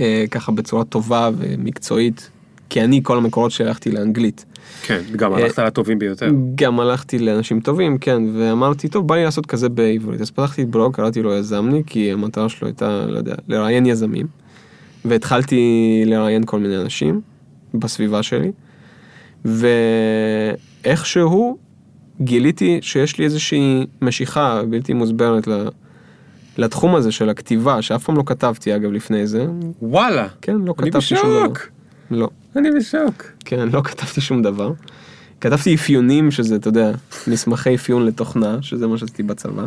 אה, ככה בצורה טובה ומקצועית, כי אני כל המקורות שלי הלכתי לאנגלית. כן, גם הלכת לטובים ביותר. גם הלכתי לאנשים טובים, כן, ואמרתי, טוב, בא לי לעשות כזה בעברית. אז פתחתי בלוג, קראתי לו יזמני, כי המטרה שלו הייתה, לא יודע, לראיין יזמים. והתחלתי לראיין כל מיני אנשים בסביבה שלי, ואיכשהו גיליתי שיש לי איזושהי משיכה בלתי מוסברת ל- לתחום הזה של הכתיבה, שאף פעם לא כתבתי אגב לפני זה. וואלה, כן, לא אני כתבתי שום דבר. בשוק. לא. אני בשוק. כן, לא כתבתי שום דבר. כתבתי אפיונים, שזה, אתה יודע, מסמכי אפיון לתוכנה, שזה מה שעשיתי בצבא.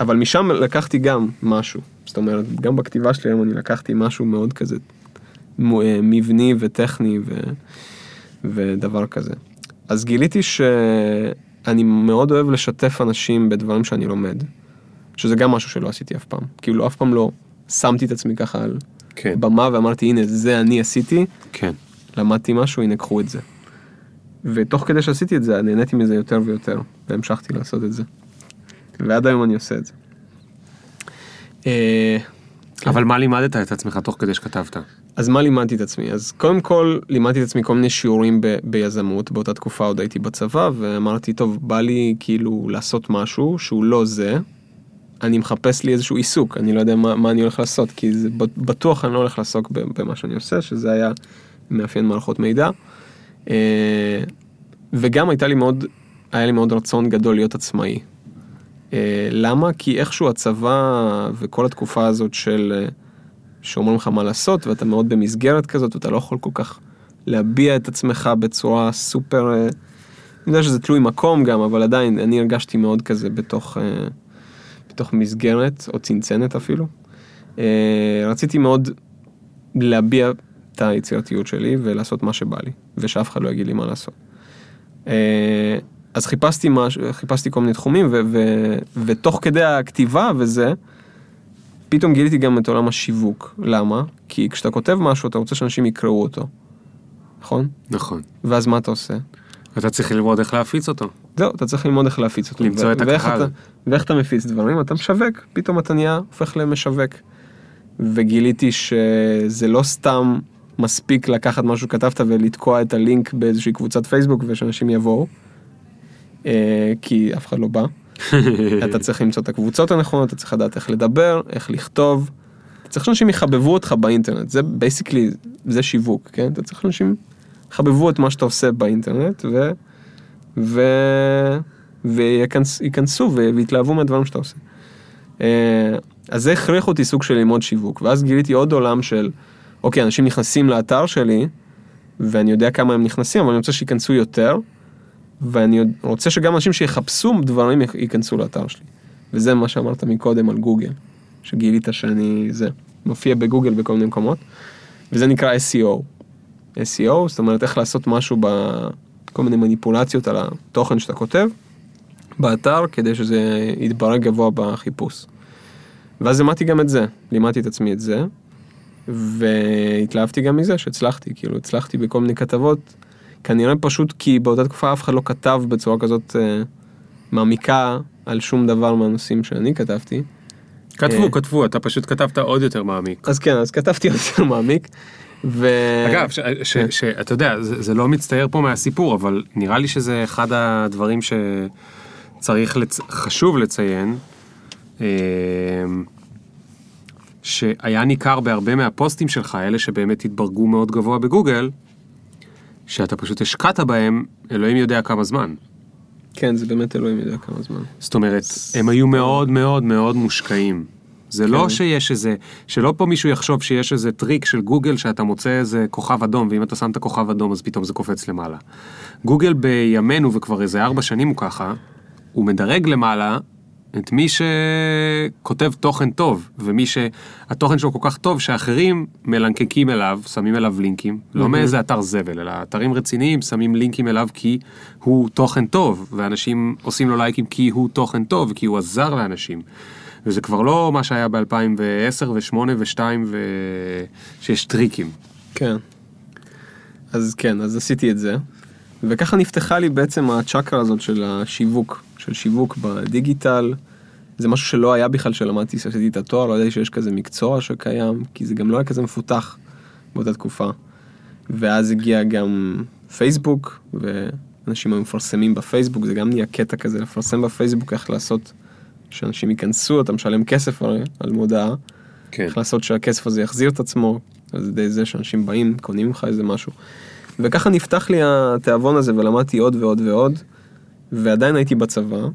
אבל משם לקחתי גם משהו. זאת אומרת, גם בכתיבה שלי היום אני לקחתי משהו מאוד כזה אה, מבני וטכני ו... ודבר כזה. אז גיליתי שאני מאוד אוהב לשתף אנשים בדברים שאני לומד, שזה גם משהו שלא עשיתי אף פעם. כאילו, אף פעם לא שמתי את עצמי ככה על כן, במה ואמרתי, הנה, זה אני עשיתי, כן. למדתי משהו, הנה, קחו את זה. ותוך כדי שעשיתי את זה, נהניתי מזה יותר ויותר, והמשכתי לעשות את זה. ועד היום אני עושה את זה. אה, אבל מה לימדת את עצמך תוך כדי שכתבת? אז מה לימדתי את עצמי? אז קודם כל לימדתי את עצמי כל מיני שיעורים ב- ביזמות, באותה תקופה עוד הייתי בצבא, ואמרתי, טוב, בא לי כאילו לעשות משהו שהוא לא זה, אני מחפש לי איזשהו עיסוק, אני לא יודע מה, מה אני הולך לעשות, כי זה בטוח אני לא הולך לעסוק במה שאני עושה, שזה היה מאפיין מערכות מידע. אה, וגם הייתה לי מאוד, היה לי מאוד רצון גדול להיות עצמאי. אה, למה? כי איכשהו הצבא וכל התקופה הזאת של, אה, שאומרים לך מה לעשות, ואתה מאוד במסגרת כזאת, ואתה לא יכול כל כך להביע את עצמך בצורה סופר... אה, אני יודע שזה תלוי מקום גם, אבל עדיין, אני הרגשתי מאוד כזה בתוך, בתוך מסגרת, או צנצנת אפילו. רציתי מאוד להביע את היצירתיות שלי ולעשות מה שבא לי, ושאף אחד לא יגיד לי מה לעשות. אז חיפשתי משהו, חיפשתי כל מיני תחומים, ו- ו- ותוך כדי הכתיבה וזה, פתאום גיליתי גם את עולם השיווק. למה? כי כשאתה כותב משהו, אתה רוצה שאנשים יקראו אותו, נכון? נכון. ואז מה אתה עושה? אתה צריך ללמוד איך להפיץ אותו. זהו, אתה צריך ללמוד איך להפיץ אותו. למצוא ו- את הקהל. אתה- ואיך אתה מפיץ דברים, אתה משווק, פתאום אתה נהיה, הופך למשווק. וגיליתי שזה לא סתם מספיק לקחת משהו שכתבת ולתקוע את הלינק באיזושהי קבוצת פייסבוק ושאנשים יבואו, כי אף אחד לא בא. אתה צריך למצוא את הקבוצות הנכונות, אתה צריך לדעת איך לדבר, איך לכתוב. אתה צריך שאנשים יחבבו אותך באינטרנט, זה basically, זה שיווק, כן? אתה צריך שאנשים יחבבו את מה שאתה עושה באינטרנט ו... ו... וייכנסו ויתלהבו מהדברים שאתה עושה. אה, אז זה הכריח אותי סוג של ללמוד שיווק, ואז גיליתי עוד עולם של, אוקיי, אנשים נכנסים לאתר שלי, ואני יודע כמה הם נכנסים, אבל אני רוצה שייכנסו יותר, ואני רוצה שגם אנשים שיחפשו דברים יכ- ייכנסו לאתר שלי. וזה מה שאמרת מקודם על גוגל, שגילית שאני, זה, מופיע בגוגל בכל מיני מקומות, וזה נקרא SEO. SEO, זאת אומרת איך לעשות משהו בכל מיני מניפולציות על התוכן שאתה כותב באתר, כדי שזה יתברר גבוה בחיפוש. ואז למדתי גם את זה, לימדתי את עצמי את זה, והתלהבתי גם מזה שהצלחתי, כאילו הצלחתי בכל מיני כתבות, כנראה פשוט כי באותה תקופה אף אחד לא כתב בצורה כזאת אה, מעמיקה על שום דבר מהנושאים שאני כתבתי. כתבו, אה. כתבו, אתה פשוט כתבת עוד יותר מעמיק. אז כן, אז כתבתי יותר מעמיק. ו... אגב, ש- ש- כן. שאתה יודע, זה זה לא מצטייר פה מהסיפור, אבל נראה לי שזה אחד הדברים שצריך, לצ... חשוב לציין, אה, שהיה ניכר בהרבה מהפוסטים שלך, אלה שבאמת התברגו מאוד גבוה בגוגל, שאתה פשוט השקעת בהם, אלוהים יודע כמה זמן. כן, זה באמת אלוהים יודע כמה זמן. זאת אומרת, הם היו מאוד מאוד מאוד מושקעים. זה לא כן. שיש איזה, שלא פה מישהו יחשוב שיש איזה טריק של גוגל שאתה מוצא איזה כוכב אדום, ואם אתה שם את הכוכב אדום אז פתאום זה קופץ למעלה. גוגל בימינו, וכבר איזה ארבע שנים הוא ככה, הוא מדרג למעלה את מי שכותב תוכן טוב, ומי שהתוכן שלו כל כך טוב שאחרים מלנקקים אליו, שמים אליו לינקים, לא מאיזה אתר זבל, אלא אתרים רציניים שמים לינקים אליו כי הוא תוכן טוב, ואנשים עושים לו לייקים כי הוא תוכן טוב, כי הוא עזר לאנשים. וזה כבר לא מה שהיה ב-2010 ו-8 ו-2 ושיש טריקים. כן. אז כן, אז עשיתי את זה. וככה נפתחה לי בעצם הצ'קרה הזאת של השיווק, של שיווק בדיגיטל. זה משהו שלא היה בכלל שלמדתי, שעשיתי את התואר, לא ידעתי שיש כזה מקצוע שקיים, כי זה גם לא היה כזה מפותח באותה תקופה. ואז הגיע גם פייסבוק, ואנשים היו מפרסמים בפייסבוק, זה גם נהיה קטע כזה לפרסם בפייסבוק, איך לעשות שאנשים ייכנסו, אתה משלם כסף הרי על מודעה. כן. איך לעשות שהכסף הזה יחזיר את עצמו, על ידי זה שאנשים באים, קונים ממך איזה משהו. וככה נפתח לי התיאבון הזה ולמדתי עוד ועוד ועוד, ועדיין הייתי בצבא,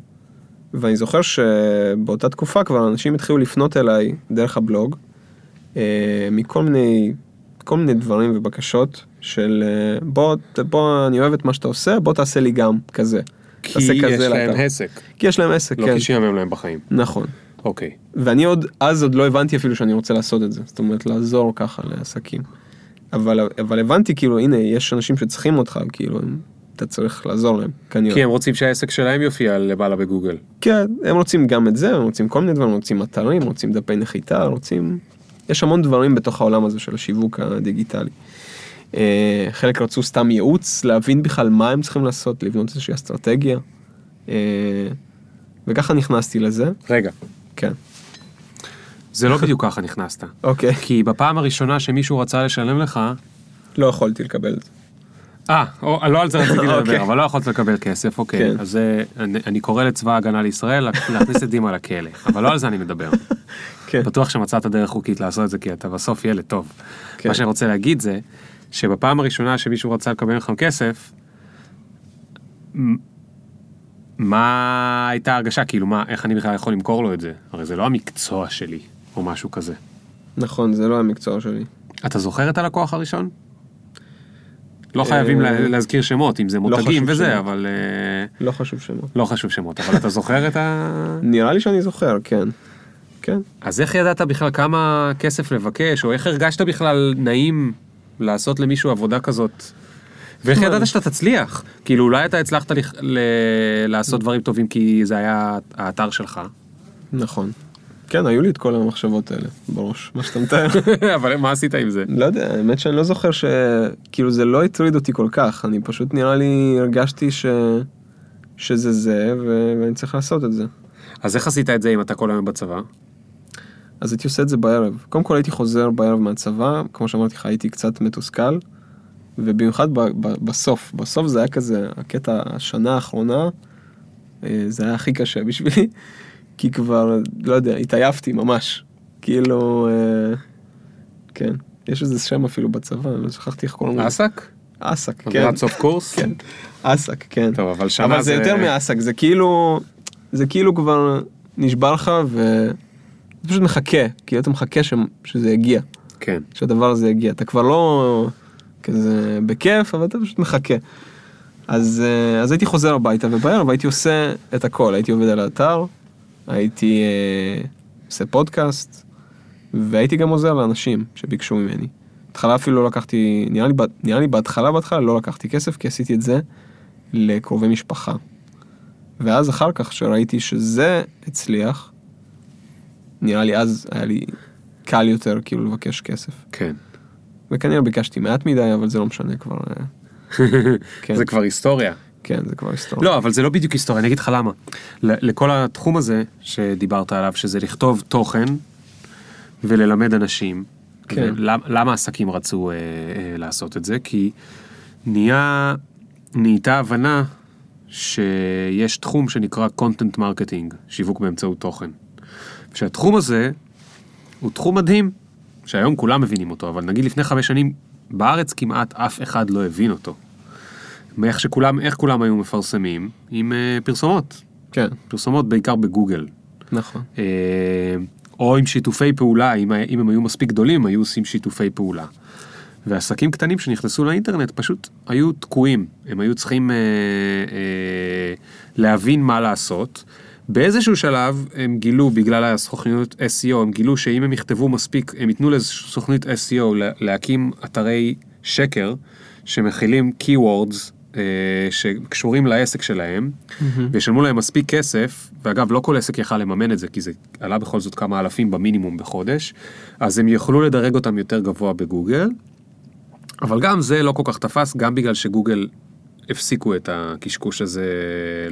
ואני זוכר שבאותה תקופה כבר אנשים התחילו לפנות אליי דרך הבלוג, אה, מכל מיני, כל מיני דברים ובקשות של אה, בוא, בוא, אני אוהב את מה שאתה עושה, בוא תעשה לי גם כזה. כי יש כזה להם לאתר. עסק, כי יש להם עסק, לא כן. כי שיאמם להם בחיים. נכון. אוקיי. ואני עוד, אז עוד לא הבנתי אפילו שאני רוצה לעשות את זה, זאת אומרת לעזור ככה לעסקים. אבל, אבל הבנתי כאילו, הנה, יש אנשים שצריכים אותך, כאילו, הם- אתה צריך לעזור להם, כנראה. כי הם רוצים שהעסק שלהם יופיע למעלה בגוגל. כן, הם רוצים גם את זה, הם רוצים כל מיני דברים, רוצים אתרים, רוצים דפי נחיתה, רוצים... יש המון דברים בתוך העולם הזה של השיווק הדיגיטלי. אה, חלק רצו סתם ייעוץ, להבין בכלל מה הם צריכים לעשות, לבנות איזושהי אסטרטגיה. אה, וככה נכנסתי לזה, רגע, כן. זה לא בדיוק ככה נכנסת. אוקיי. כי בפעם הראשונה שמישהו רצה לשלם לך, לא יכולתי לקבל את זה. אה, לא על זה רציתי אוקיי. לדבר, אבל לא יכולת לקבל כסף, אוקיי. כן. אז זה- אני קורא לצבא ההגנה לישראל להכניס את דימה לכלא, אבל לא על זה אני מדבר. כן. בטוח שמצאת דרך חוקית לעשות את זה, כי אתה בסוף ילד טוב. כן. מה שאני רוצה להגיד זה, שבפעם הראשונה שמישהו רצה לקבל ממך כסף, מה הייתה ההרגשה? כאילו, מה, איך אני בכלל יכול למכור לו את זה? הרי זה לא המקצוע שלי, או משהו כזה. נכון, זה לא המקצוע שלי. אתה זוכר את הלקוח הראשון? לא חייבים אה, לה- להזכיר שמות, אם זה מותגים חשוב וזה. אבל אה, לא חשוב שמות. לא חשוב שמות, אבל אתה זוכר את ה... נראה לי שאני זוכר, כן. כן. אז איך ידעת בכלל כמה כסף לבקש, או איך הרגשת בכלל נעים לעשות למישהו עבודה כזאת? ואיך ידעת שאתה תצליח? כאילו אולי אתה הצלחת לעשות דברים טובים כי זה היה האתר שלך. נכון. כן, היו לי את כל המחשבות האלה בראש, מה שאתה מתאר. אבל מה עשית עם זה? לא יודע, האמת שאני לא זוכר ש... כאילו זה לא הטריד אותי כל כך, אני פשוט נראה לי הרגשתי ש... שזה זה, ו... ואני צריך לעשות את זה. אז איך עשית את זה אם אתה כל היום בצבא? אז הייתי עושה את זה בערב. קודם כל הייתי חוזר בערב מהצבא, כמו שאמרתי לך, הייתי קצת מתוסכל, ובמיוחד ב- ב- בסוף, בסוף זה היה כזה, הקטע, השנה האחרונה, אה, זה היה הכי קשה בשבילי, כי כבר, לא יודע, התעייפתי ממש. כאילו, אה, כן, יש איזה שם אפילו בצבא, אני לא שכחתי איך קוראים לזה. אסק? אסק, כן. אווירת סוף קורס? כן, אסק, כן. טוב, אבל שנה אבל זה יותר מאסק, זה כאילו, זה כאילו כבר נשבר לך ואתה פשוט מחכה, כאילו אתה מחכה ש... שזה יגיע, כן. שהדבר הזה יגיע. אתה כבר לא כזה בכיף, אבל אתה פשוט מחכה. אז, אה, אז הייתי חוזר הביתה, ובערב הייתי עושה את הכל, הייתי עובד על האתר, הייתי אה, עושה פודקאסט, והייתי גם עוזר לאנשים שביקשו ממני. בהתחלה אפילו לא לקחתי, נראה לי, נראה לי בהתחלה בהתחלה לא לקחתי כסף, כי עשיתי את זה לקרובי משפחה. ואז אחר כך, שראיתי שזה הצליח, נראה לי אז היה לי קל יותר כאילו לבקש כסף. כן. וכנראה ביקשתי מעט מדי, אבל זה לא משנה כבר. אה, כן. זה כבר היסטוריה. כן, זה כבר היסטוריה. לא, אבל זה לא בדיוק היסטוריה, אני אגיד לך למה. לכל התחום הזה שדיברת עליו, שזה לכתוב תוכן וללמד אנשים. כן. ולמה- למה עסקים רצו אה, אה, לעשות את זה? כי נהיה, נהייתה הבנה שיש תחום שנקרא content marketing, שיווק באמצעות תוכן. שהתחום הזה הוא תחום מדהים, שהיום כולם מבינים אותו, אבל נגיד לפני חמש שנים, בארץ כמעט אף אחד לא הבין אותו. מאיך שכולם, איך כולם היו מפרסמים? עם אה, פרסומות. כן, פרסומות בעיקר בגוגל. נכון. אה, או עם שיתופי פעולה, אם, אם הם היו מספיק גדולים, היו עושים שיתופי פעולה. ועסקים קטנים שנכנסו לאינטרנט פשוט היו תקועים, הם היו צריכים אה, אה, להבין מה לעשות. באיזשהו שלב הם גילו, בגלל הסוכניות SEO, הם גילו שאם הם יכתבו מספיק, הם ייתנו לאיזושהי סוכנית SEO לה- להקים אתרי שקר שמכילים keywords שקשורים לעסק שלהם, וישלמו להם מספיק כסף, ואגב לא כל עסק יכל לממן את זה, כי זה עלה בכל זאת כמה אלפים במינימום בחודש, אז הם יוכלו לדרג אותם יותר גבוה בגוגל, אבל גם זה לא כל כך תפס, גם בגלל שגוגל הפסיקו את הקשקוש הזה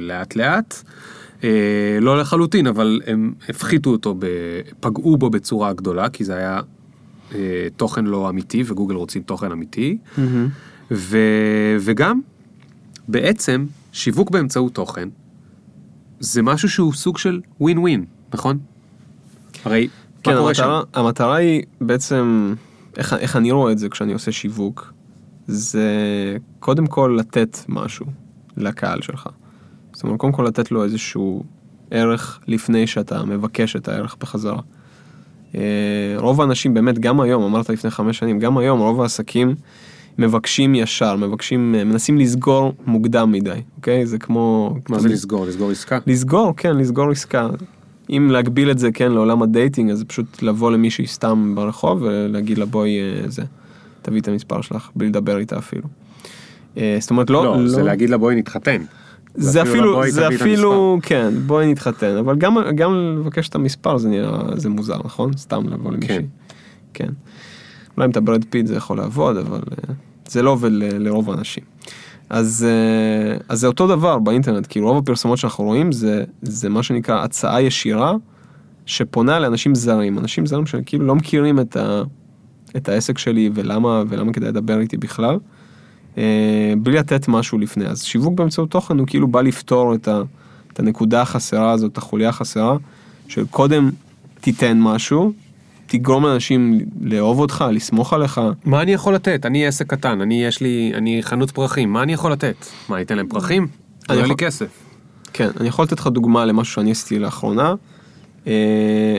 לאט לאט. אה, לא לחלוטין, אבל הם הפחיתו אותו, ב... פגעו בו בצורה גדולה, כי זה היה אה, תוכן לא אמיתי, וגוגל רוצים תוכן אמיתי. ו... וגם, בעצם, שיווק באמצעות תוכן, זה משהו שהוא סוג של ווין ווין, נכון? הרי, כן, מה קורה שם? המטרה, היא בעצם, איך, איך אני רואה את זה כשאני עושה שיווק, זה קודם כל לתת משהו לקהל שלך. זאת אומרת, קודם כל לתת לו איזשהו ערך לפני שאתה מבקש את הערך בחזרה. אה, רוב האנשים באמת, גם היום, אמרת לפני חמש שנים, גם היום רוב העסקים מבקשים ישר, מבקשים, אה, מנסים לסגור מוקדם מדי, אוקיי? זה כמו... מה זה לסגור? לסגור עסקה? לסגור, כן, לסגור עסקה. אם להגביל את זה, כן, לעולם ה dating, אז פשוט לבוא למישהי סתם ברחוב ולהגיד לה בואי אה, זה, תביא את המספר שלך, בלי לדבר איתה אפילו. אה, זאת אומרת, לא, לא, זה להגיד לה בואי נתחתן. זה אפילו זה אפילו, כן, בואי נתחתן, אבל גם, גם לבקש את המספר זה נראה, זה מוזר, נכון? סתם לבוא למישהי. כן. כן. אולי אם אתה בראד פיט זה יכול לעבוד, אבל אה, זה לא עובד לרוב האנשים. אז, אה, אז זה אותו דבר באינטרנט, כאילו רוב הפרסומות שאנחנו רואים זה, זה מה שנקרא הצעה ישירה שפונה לאנשים זרים, אנשים זרים שכאילו לא מכירים את, ה, את העסק שלי ולמה, ולמה כדאי לדבר איתי בכלל, אה, בלי לתת משהו לפני. אז שיווק באמצעות תוכן הוא כאילו בא לפתור את, ה, את הנקודה החסרה הזאת, את החוליה החסרה, של קודם תיתן משהו, תגרום לאנשים לאהוב אותך, לסמוך עליך. מה אני יכול לתת? אני עסק קטן, אני יש לי, אני חנות פרחים, מה אני יכול לתת? מה, אני אתן להם פרחים? אני לא לי יכול- כסף. כן, אני יכול לתת לך דוגמה למשהו שאני עשיתי לאחרונה. אה,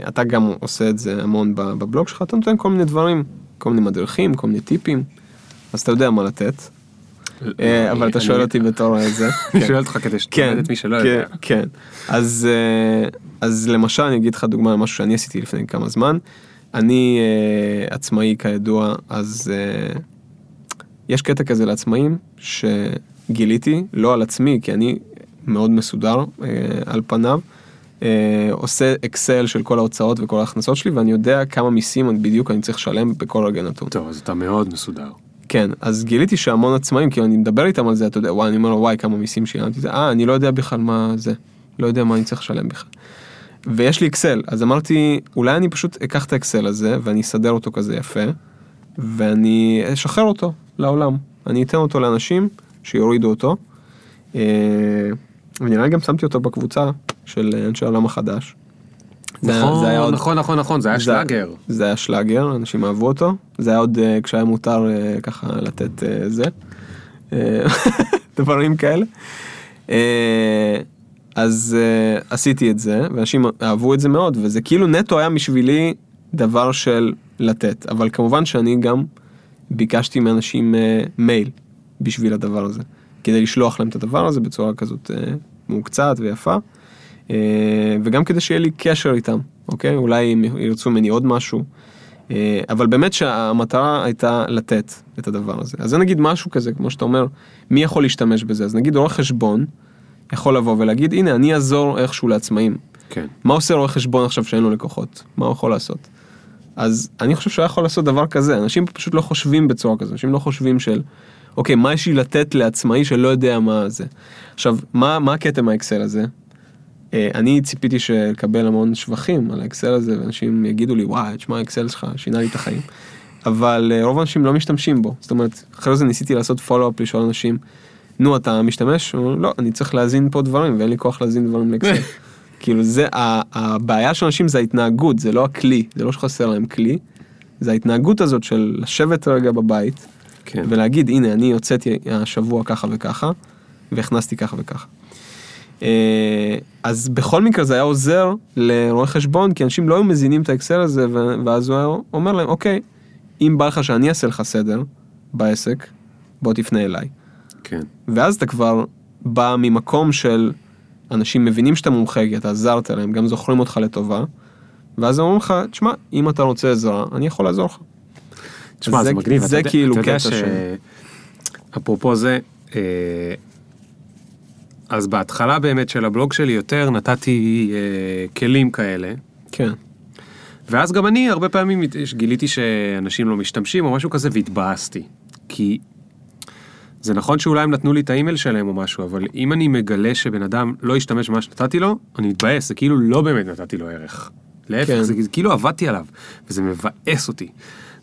אתה גם עושה את זה המון בבלוג שלך, אתה נותן כל מיני דברים, כל מיני מדריכים, כל מיני טיפים, אז אתה יודע מה לתת. אה, אבל אתה שואל אותי בתור איזה. אני שואל אותך כדי שתלמד את מי שלא כן, יודע. כן. אה, אז למשל אני אגיד לך דוגמה למשהו שאני עשיתי לפני כמה זמן. אני אה, עצמאי כידוע, אז אה, יש קטע כזה לעצמאים שגיליתי, לא על עצמי, כי אני מאוד מסודר אה, על פניו. אה, עושה אקסל של כל ההוצאות וכל ההכנסות שלי ואני יודע כמה מיסים בדיוק אני צריך לשלם בכל רגע נתון. טוב, אז אתה מאוד מסודר. כן, אז גיליתי שהמון עצמאים, כאילו אני מדבר איתם על זה, אתה יודע, וואי, אני אומר לו, וואי, כמה מיסים שילמתי, אה, אני לא יודע בכלל מה זה, לא יודע מה אני צריך לשלם בכלל. ויש לי אקסל, אז אמרתי, אולי אני פשוט אקח את האקסל הזה, ואני אסדר אותו כזה יפה, ואני אשחרר אותו לעולם. אני אתן אותו לאנשים שיורידו אותו. אה, ונראה לי גם שמתי אותו בקבוצה של אנשי העולם החדש. זה נכון, עוד- נכון, נכון, נכון, זה היה זה- שלאגר. זה היה שלאגר, אנשים אהבו אותו. זה היה עוד אה, כשהיה מותר אה, ככה לתת אה, זה. אה, דברים כאלה. אז אה, עשיתי את זה, ואנשים אהבו את זה מאוד, וזה כאילו נטו היה בשבילי דבר של לתת. אבל כמובן שאני גם ביקשתי מאנשים אה, מייל בשביל הדבר הזה. כדי לשלוח להם את הדבר הזה בצורה כזאת אה, מוקצת ויפה. אה, וגם כדי שיהיה לי קשר איתם, אוקיי? אולי הם ירצו ממני עוד משהו. אה, אבל באמת שהמטרה הייתה לתת את הדבר הזה. אז זה נגיד משהו כזה, כמו שאתה אומר, מי יכול להשתמש בזה? אז נגיד רואה חשבון יכול לבוא ולהגיד, הנה, אני אעזור איכשהו לעצמאים. כן. מה עושה רואה חשבון עכשיו שאין לו לקוחות? מה הוא יכול לעשות? אז אני חושב שהוא יכול לעשות דבר כזה, אנשים פשוט לא חושבים בצורה כזו, אנשים לא חושבים של, אוקיי, מה יש לי לתת לעצמאי שלא יודע מה זה. עכשיו, מה, מה הקטע מהאקסל הזה? אה, אני ציפיתי לקבל המון שבחים על האקסל הזה, ואנשים יגידו לי, וואי, תשמע, האקסל שלך שינה לי את החיים. אבל אה, רוב האנשים לא משתמשים בו, זאת אומרת, אחרי זה ניסיתי לעשות פולו-אפ לשאול אנשים, נו, אתה משתמש? הוא אומר, לא, אני צריך להזין פה דברים, ואין לי כוח להזין דברים לאקסל. כאילו זה, הבעיה של אנשים זה ההתנהגות, זה לא הכלי, זה לא שחסר להם כלי, זה ההתנהגות הזאת של לשבת רגע בבית, כן. ולהגיד, הנה, אני הוצאתי השבוע ככה וככה, והכנסתי ככה וככה. אה, אז בכל מקרה זה היה עוזר לרואה חשבון, כי אנשים לא היו מזינים את האקסל הזה, ואז הוא היה אומר להם, אוקיי, אם בא לך שאני אעשה לך סדר בעסק, בוא תפנה אליי. כן. ואז אתה כבר בא ממקום של אנשים מבינים שאתה מומחה, כי אתה עזרת להם, גם זוכרים אותך לטובה, ואז הם אומרים לך, תשמע, אם אתה רוצה עזרה, אני יכול לעזור לך. תשמע, זה- זה מגניב. זה אתה כאילו אתה יודע קטע ש- של- אפרופו זה, אה, אז בהתחלה באמת של הבלוג שלי יותר נתתי אה, כלים כאלה. כן. ואז גם אני הרבה פעמים גיליתי שאנשים לא משתמשים או משהו כזה והתבאסתי. כי זה נכון שאולי הם נתנו לי את האימייל שלהם או משהו, אבל אם אני מגלה שבן אדם לא השתמש במה שנתתי לו, אני מתבאס, זה כאילו לא באמת נתתי לו ערך. להפך, כן. זה כאילו עבדתי עליו, וזה מבאס אותי.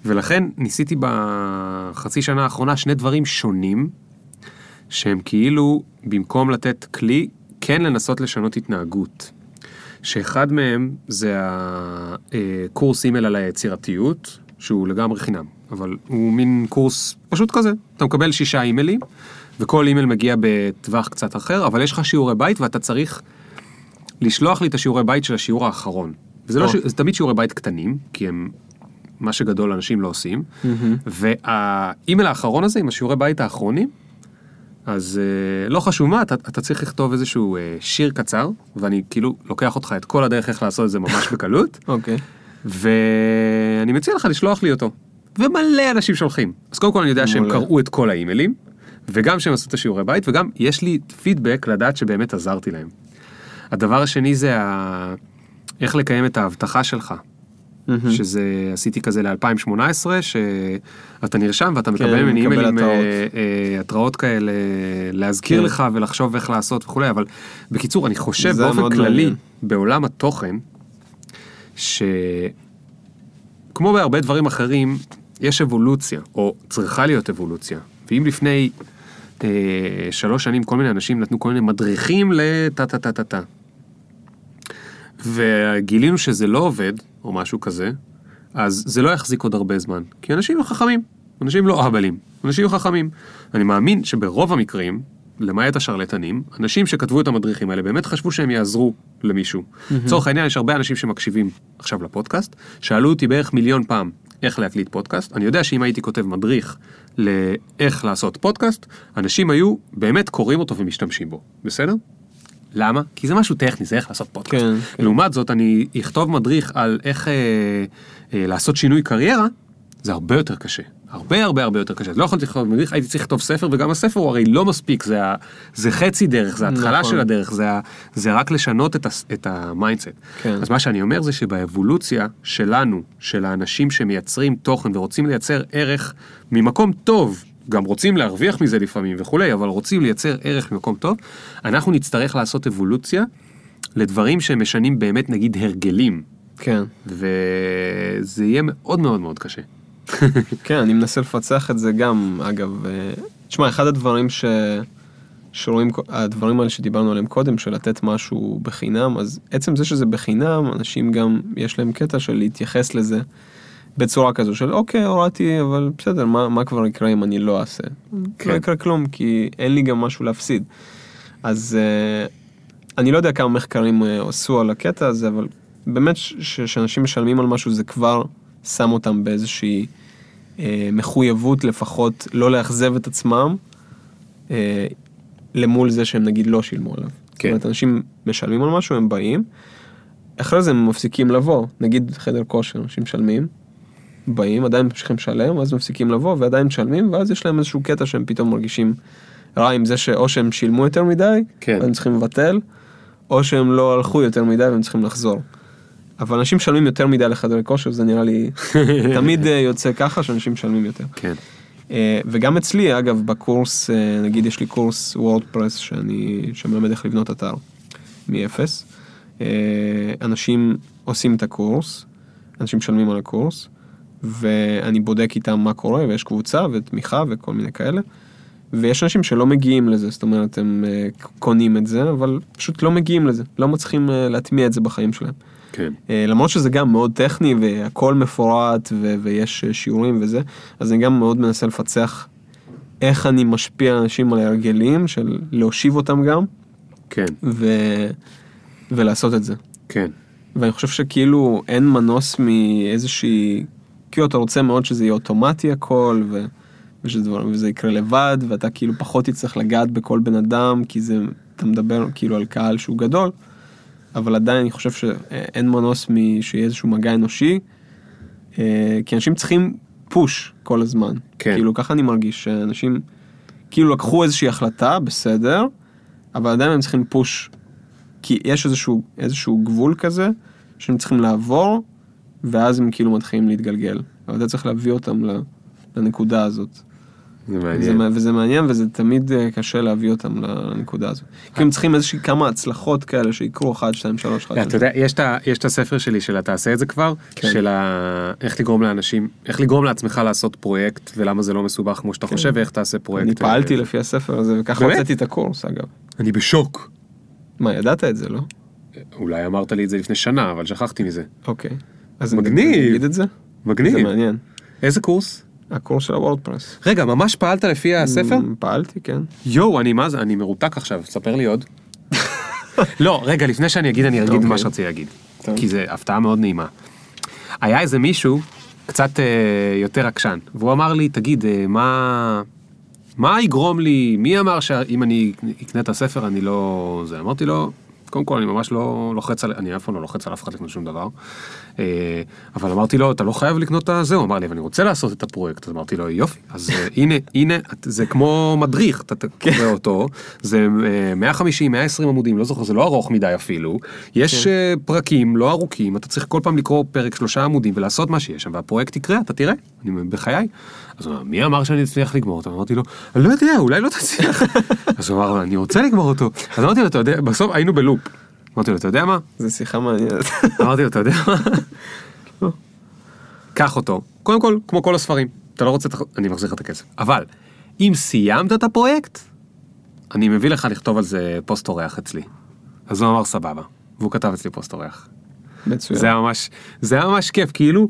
ולכן ניסיתי בחצי שנה האחרונה שני דברים שונים, שהם כאילו, במקום לתת כלי, כן לנסות לשנות התנהגות. שאחד מהם זה הקורס אימייל על היצירתיות, שהוא לגמרי חינם, אבל הוא מין קורס פשוט כזה. אתה מקבל שישה אימיילים, וכל אימייל מגיע בטווח קצת אחר, אבל יש לך שיעורי בית ואתה צריך לשלוח לי את השיעורי בית של השיעור האחרון. וזה לא. ש... זה תמיד שיעורי בית קטנים, כי הם מה שגדול אנשים לא עושים. והאימייל האחרון הזה עם השיעורי בית האחרונים, אז uh, לא חשוב מה, אתה, אתה צריך לכתוב איזשהו uh, שיר קצר, ואני כאילו לוקח אותך את כל הדרך איך לעשות את זה ממש בקלות, אוקיי. ואני מציע לך לשלוח לי אותו. ומלא אנשים שולחים. אז קודם כל אני יודע שהם מעולה. קראו את כל האימיילים, וגם שהם עשו את השיעורי בית, וגם יש לי פידבק לדעת שבאמת עזרתי להם. הדבר השני זה ה... איך לקיים את ההבטחה שלך. מהמם. שזה עשיתי כזה ל-2018, שאתה נרשם ואתה מקבל כן, ממני אימיילים, התראות. אה, אה, התראות כאלה, להזכיר כן. לך ולחשוב איך לעשות וכולי, אבל בקיצור, אני חושב באופן כללי, מעניין. בעולם התוכן, שכמו בהרבה דברים אחרים, יש אבולוציה, או צריכה להיות אבולוציה. ואם לפני אה, שלוש שנים כל מיני אנשים נתנו כל מיני מדריכים לטה טה טה טה טה. וגילינו שזה לא עובד, או משהו כזה, אז זה לא יחזיק עוד הרבה זמן. כי אנשים חכמים, אנשים לא אהבלים, אנשים חכמים. אני מאמין שברוב המקרים, למעט השרלטנים, אנשים שכתבו את המדריכים האלה באמת חשבו שהם יעזרו למישהו. לצורך העניין, יש הרבה אנשים שמקשיבים עכשיו לפודקאסט, שאלו אותי בערך מיליון פעם איך להקליט פודקאסט. אני יודע שאם הייתי כותב מדריך לאיך לעשות פודקאסט, אנשים היו באמת קוראים אותו ומשתמשים בו, בסדר? למה? כי זה משהו טכני, זה איך לעשות פודקאסט. כן, כן. לעומת זאת, אני אכתוב מדריך על איך אה, אה, לעשות שינוי קריירה, זה הרבה יותר קשה. הרבה הרבה הרבה יותר קשה. לא יכולתי לכתוב מדריך, הייתי צריך לכתוב ספר, וגם הספר הוא הרי לא מספיק, זה, ה, זה חצי דרך, זה ההתחלה נכון. של הדרך, זה, ה, זה רק לשנות את, את ה mindset. כן. אז מה שאני אומר זה שבאבולוציה שלנו, של האנשים שמייצרים תוכן ורוצים לייצר ערך ממקום טוב, גם רוצים להרוויח מזה לפעמים וכולי, אבל רוצים לייצר ערך ממקום טוב, אנחנו נצטרך לעשות אבולוציה לדברים שמשנים באמת נגיד הרגלים, כן. וזה יהיה מאוד מאוד מאוד קשה. כן, אני מנסה לפצח את זה גם, אגב. אה, תשמע, אחד הדברים ש... שרואים, הדברים האלה שדיברנו עליהם קודם, של לתת משהו בחינם, אז עצם זה שזה בחינם, אנשים גם, יש להם קטע של להתייחס לזה בצורה כזו של אוקיי, הורדתי, אבל בסדר, מה, מה כבר יקרה אם אני לא אעשה? כן. לא יקרה כלום, כי אין לי גם משהו להפסיד. אז אה, אני לא יודע כמה מחקרים אה, עשו על הקטע הזה, אבל באמת שאנשים משלמים על משהו זה כבר שם אותם באיזושהי מחויבות לפחות לא לאכזב את עצמם אה, למול זה שהם נגיד לא שילמו עליו. זאת כן. אומרת, אנשים משלמים על משהו, הם באים, אחרי זה הם מפסיקים לבוא, נגיד חדר כושר, אנשים משלמים, באים, עדיין ממשיכים לשלם, ואז מפסיקים לבוא ועדיין משלמים, ואז יש להם איזשהו קטע שהם פתאום מרגישים רע עם זה שאו שהם שילמו יותר מדי, כן. והם צריכים לבטל, או שהם לא הלכו יותר מדי והם צריכים לחזור. אבל אנשים משלמים יותר מדי לחדרי כושר, זה נראה לי תמיד אה, יוצא ככה שאנשים משלמים יותר. כן. אה, וגם אצלי, אגב, בקורס, אה, נגיד יש לי קורס וורדפרס שאני, שמלמד איך לבנות אתר מאפס. אנשים עושים את הקורס, אנשים משלמים על הקורס, ואני בודק איתם מה קורה, ויש קבוצה ותמיכה וכל מיני כאלה. ויש אנשים שלא מגיעים לזה, זאת אומרת, הם קונים את זה, אבל פשוט לא מגיעים לזה, לא מצליחים להטמיע את זה בחיים שלהם. כן. אה, למרות שזה גם מאוד טכני והכל מפורט ו- ויש שיעורים וזה, אז אני גם מאוד מנסה לפצח איך אני משפיע על אנשים על הרגלים של להושיב אותם גם כן. ו- ולעשות את זה. כן. ואני חושב שכאילו אין מנוס מאיזושהי, כאילו אתה רוצה מאוד שזה יהיה אוטומטי הכל ו... ושזה דבר, וזה יקרה לבד ואתה כאילו פחות תצטרך לגעת בכל בן אדם כי זה, אתה מדבר כאילו על קהל שהוא גדול, אבל עדיין אני חושב שאין מנוס משיהיה איזשהו מגע אנושי, אה, כי אנשים צריכים פוש כל הזמן. כן. כאילו ככה אני מרגיש שאנשים כאילו לקחו איזושהי החלטה, בסדר, אבל עדיין הם צריכים פוש כי יש איזשהו, איזשהו גבול כזה שהם צריכים לעבור, ואז הם כאילו מתחילים להתגלגל. אבל אתה צריך להביא אותם לנקודה הזאת. זה וזה, מעניין. מע- וזה מעניין, וזה תמיד אה, קשה להביא אותם לנקודה הזאת. כי הם צריכים איזושהי כמה הצלחות כאלה שיקרו 1, 2, 3, 1, אתה יודע, יש את הספר שלי של תעשה את זה כבר, כן. של ה- איך לגרום לאנשים, איך לגרום לעצמך לעשות פרויקט, ולמה זה לא מסובך כמו שאתה חושב, ואיך תעשה פרויקט. כן. אני פעלתי לפי הספר הזה, וככה? הוצאתי את הקורס אגב. אני בשוק. מה, ידעת את זה, לא? אולי אמרת לי את זה לפני שנה, אבל שכחתי מזה. אוקיי. אז מגניב. את זה? מגניב. זה מעניין. איזה קורס? הקורס של הוורדפרס. רגע, ממש פעלת לפי הספר? מ, פעלתי, כן. יואו, אני מה זה, אני מרותק עכשיו, ספר לי עוד. לא, רגע, לפני שאני אגיד, אני אגיד אוקיי. מה שרציתי להגיד. כי זה הפתעה מאוד נעימה. היה איזה מישהו, קצת אה, יותר עקשן, והוא אמר לי, תגיד, אה, מה... מה יגרום לי, מי אמר שאם אני אקנה את הספר אני לא... זה, אמרתי לו, קודם כל אני ממש לא לוחץ על, אני אף פעם לא לוחץ על אף אחד לקנות שום דבר. אה, אבל אמרתי לו, אתה לא חייב לקנות את הזה, הוא אמר לי, אבל אני רוצה לעשות את הפרויקט, אז אמרתי לו, יופי, אז אה, הנה, הנה, זה כמו מדריך, אתה אתה קורא אותו, זה אה, 150, 120 עמודים, לא זוכר, זה לא ארוך מדי אפילו, יש אה, פרקים לא ארוכים, אתה צריך כל פעם לקרוא פרק שלושה עמודים ולעשות מה שיש שם, והפרויקט יקרה, אתה תראה, אני בחיי. אז הוא אמר, מי אמר שאני אצליח לגמור אותו? אמרתי לו, אני לא יודע, אולי לא תצליח. אז הוא אמר, "אבל אני רוצה לגמור אותו. אז אמרתי לו, אתה יודע, בסוף היינו בלופ. אמרתי לו, אתה יודע מה? זו שיחה מעניינת. אמרתי לו, אתה יודע מה? קח אותו. קודם כל, כמו כל הספרים, אתה לא רוצה, אני מחזיר לך את הכסף. אבל, אם סיימת את הפרויקט, אני מביא לך לכתוב על זה פוסט אורח אצלי. אז הוא אמר סבבה, והוא כתב אצלי פוסט אורח. מצוין. זה היה ממש, זה היה ממש כיף, כאילו,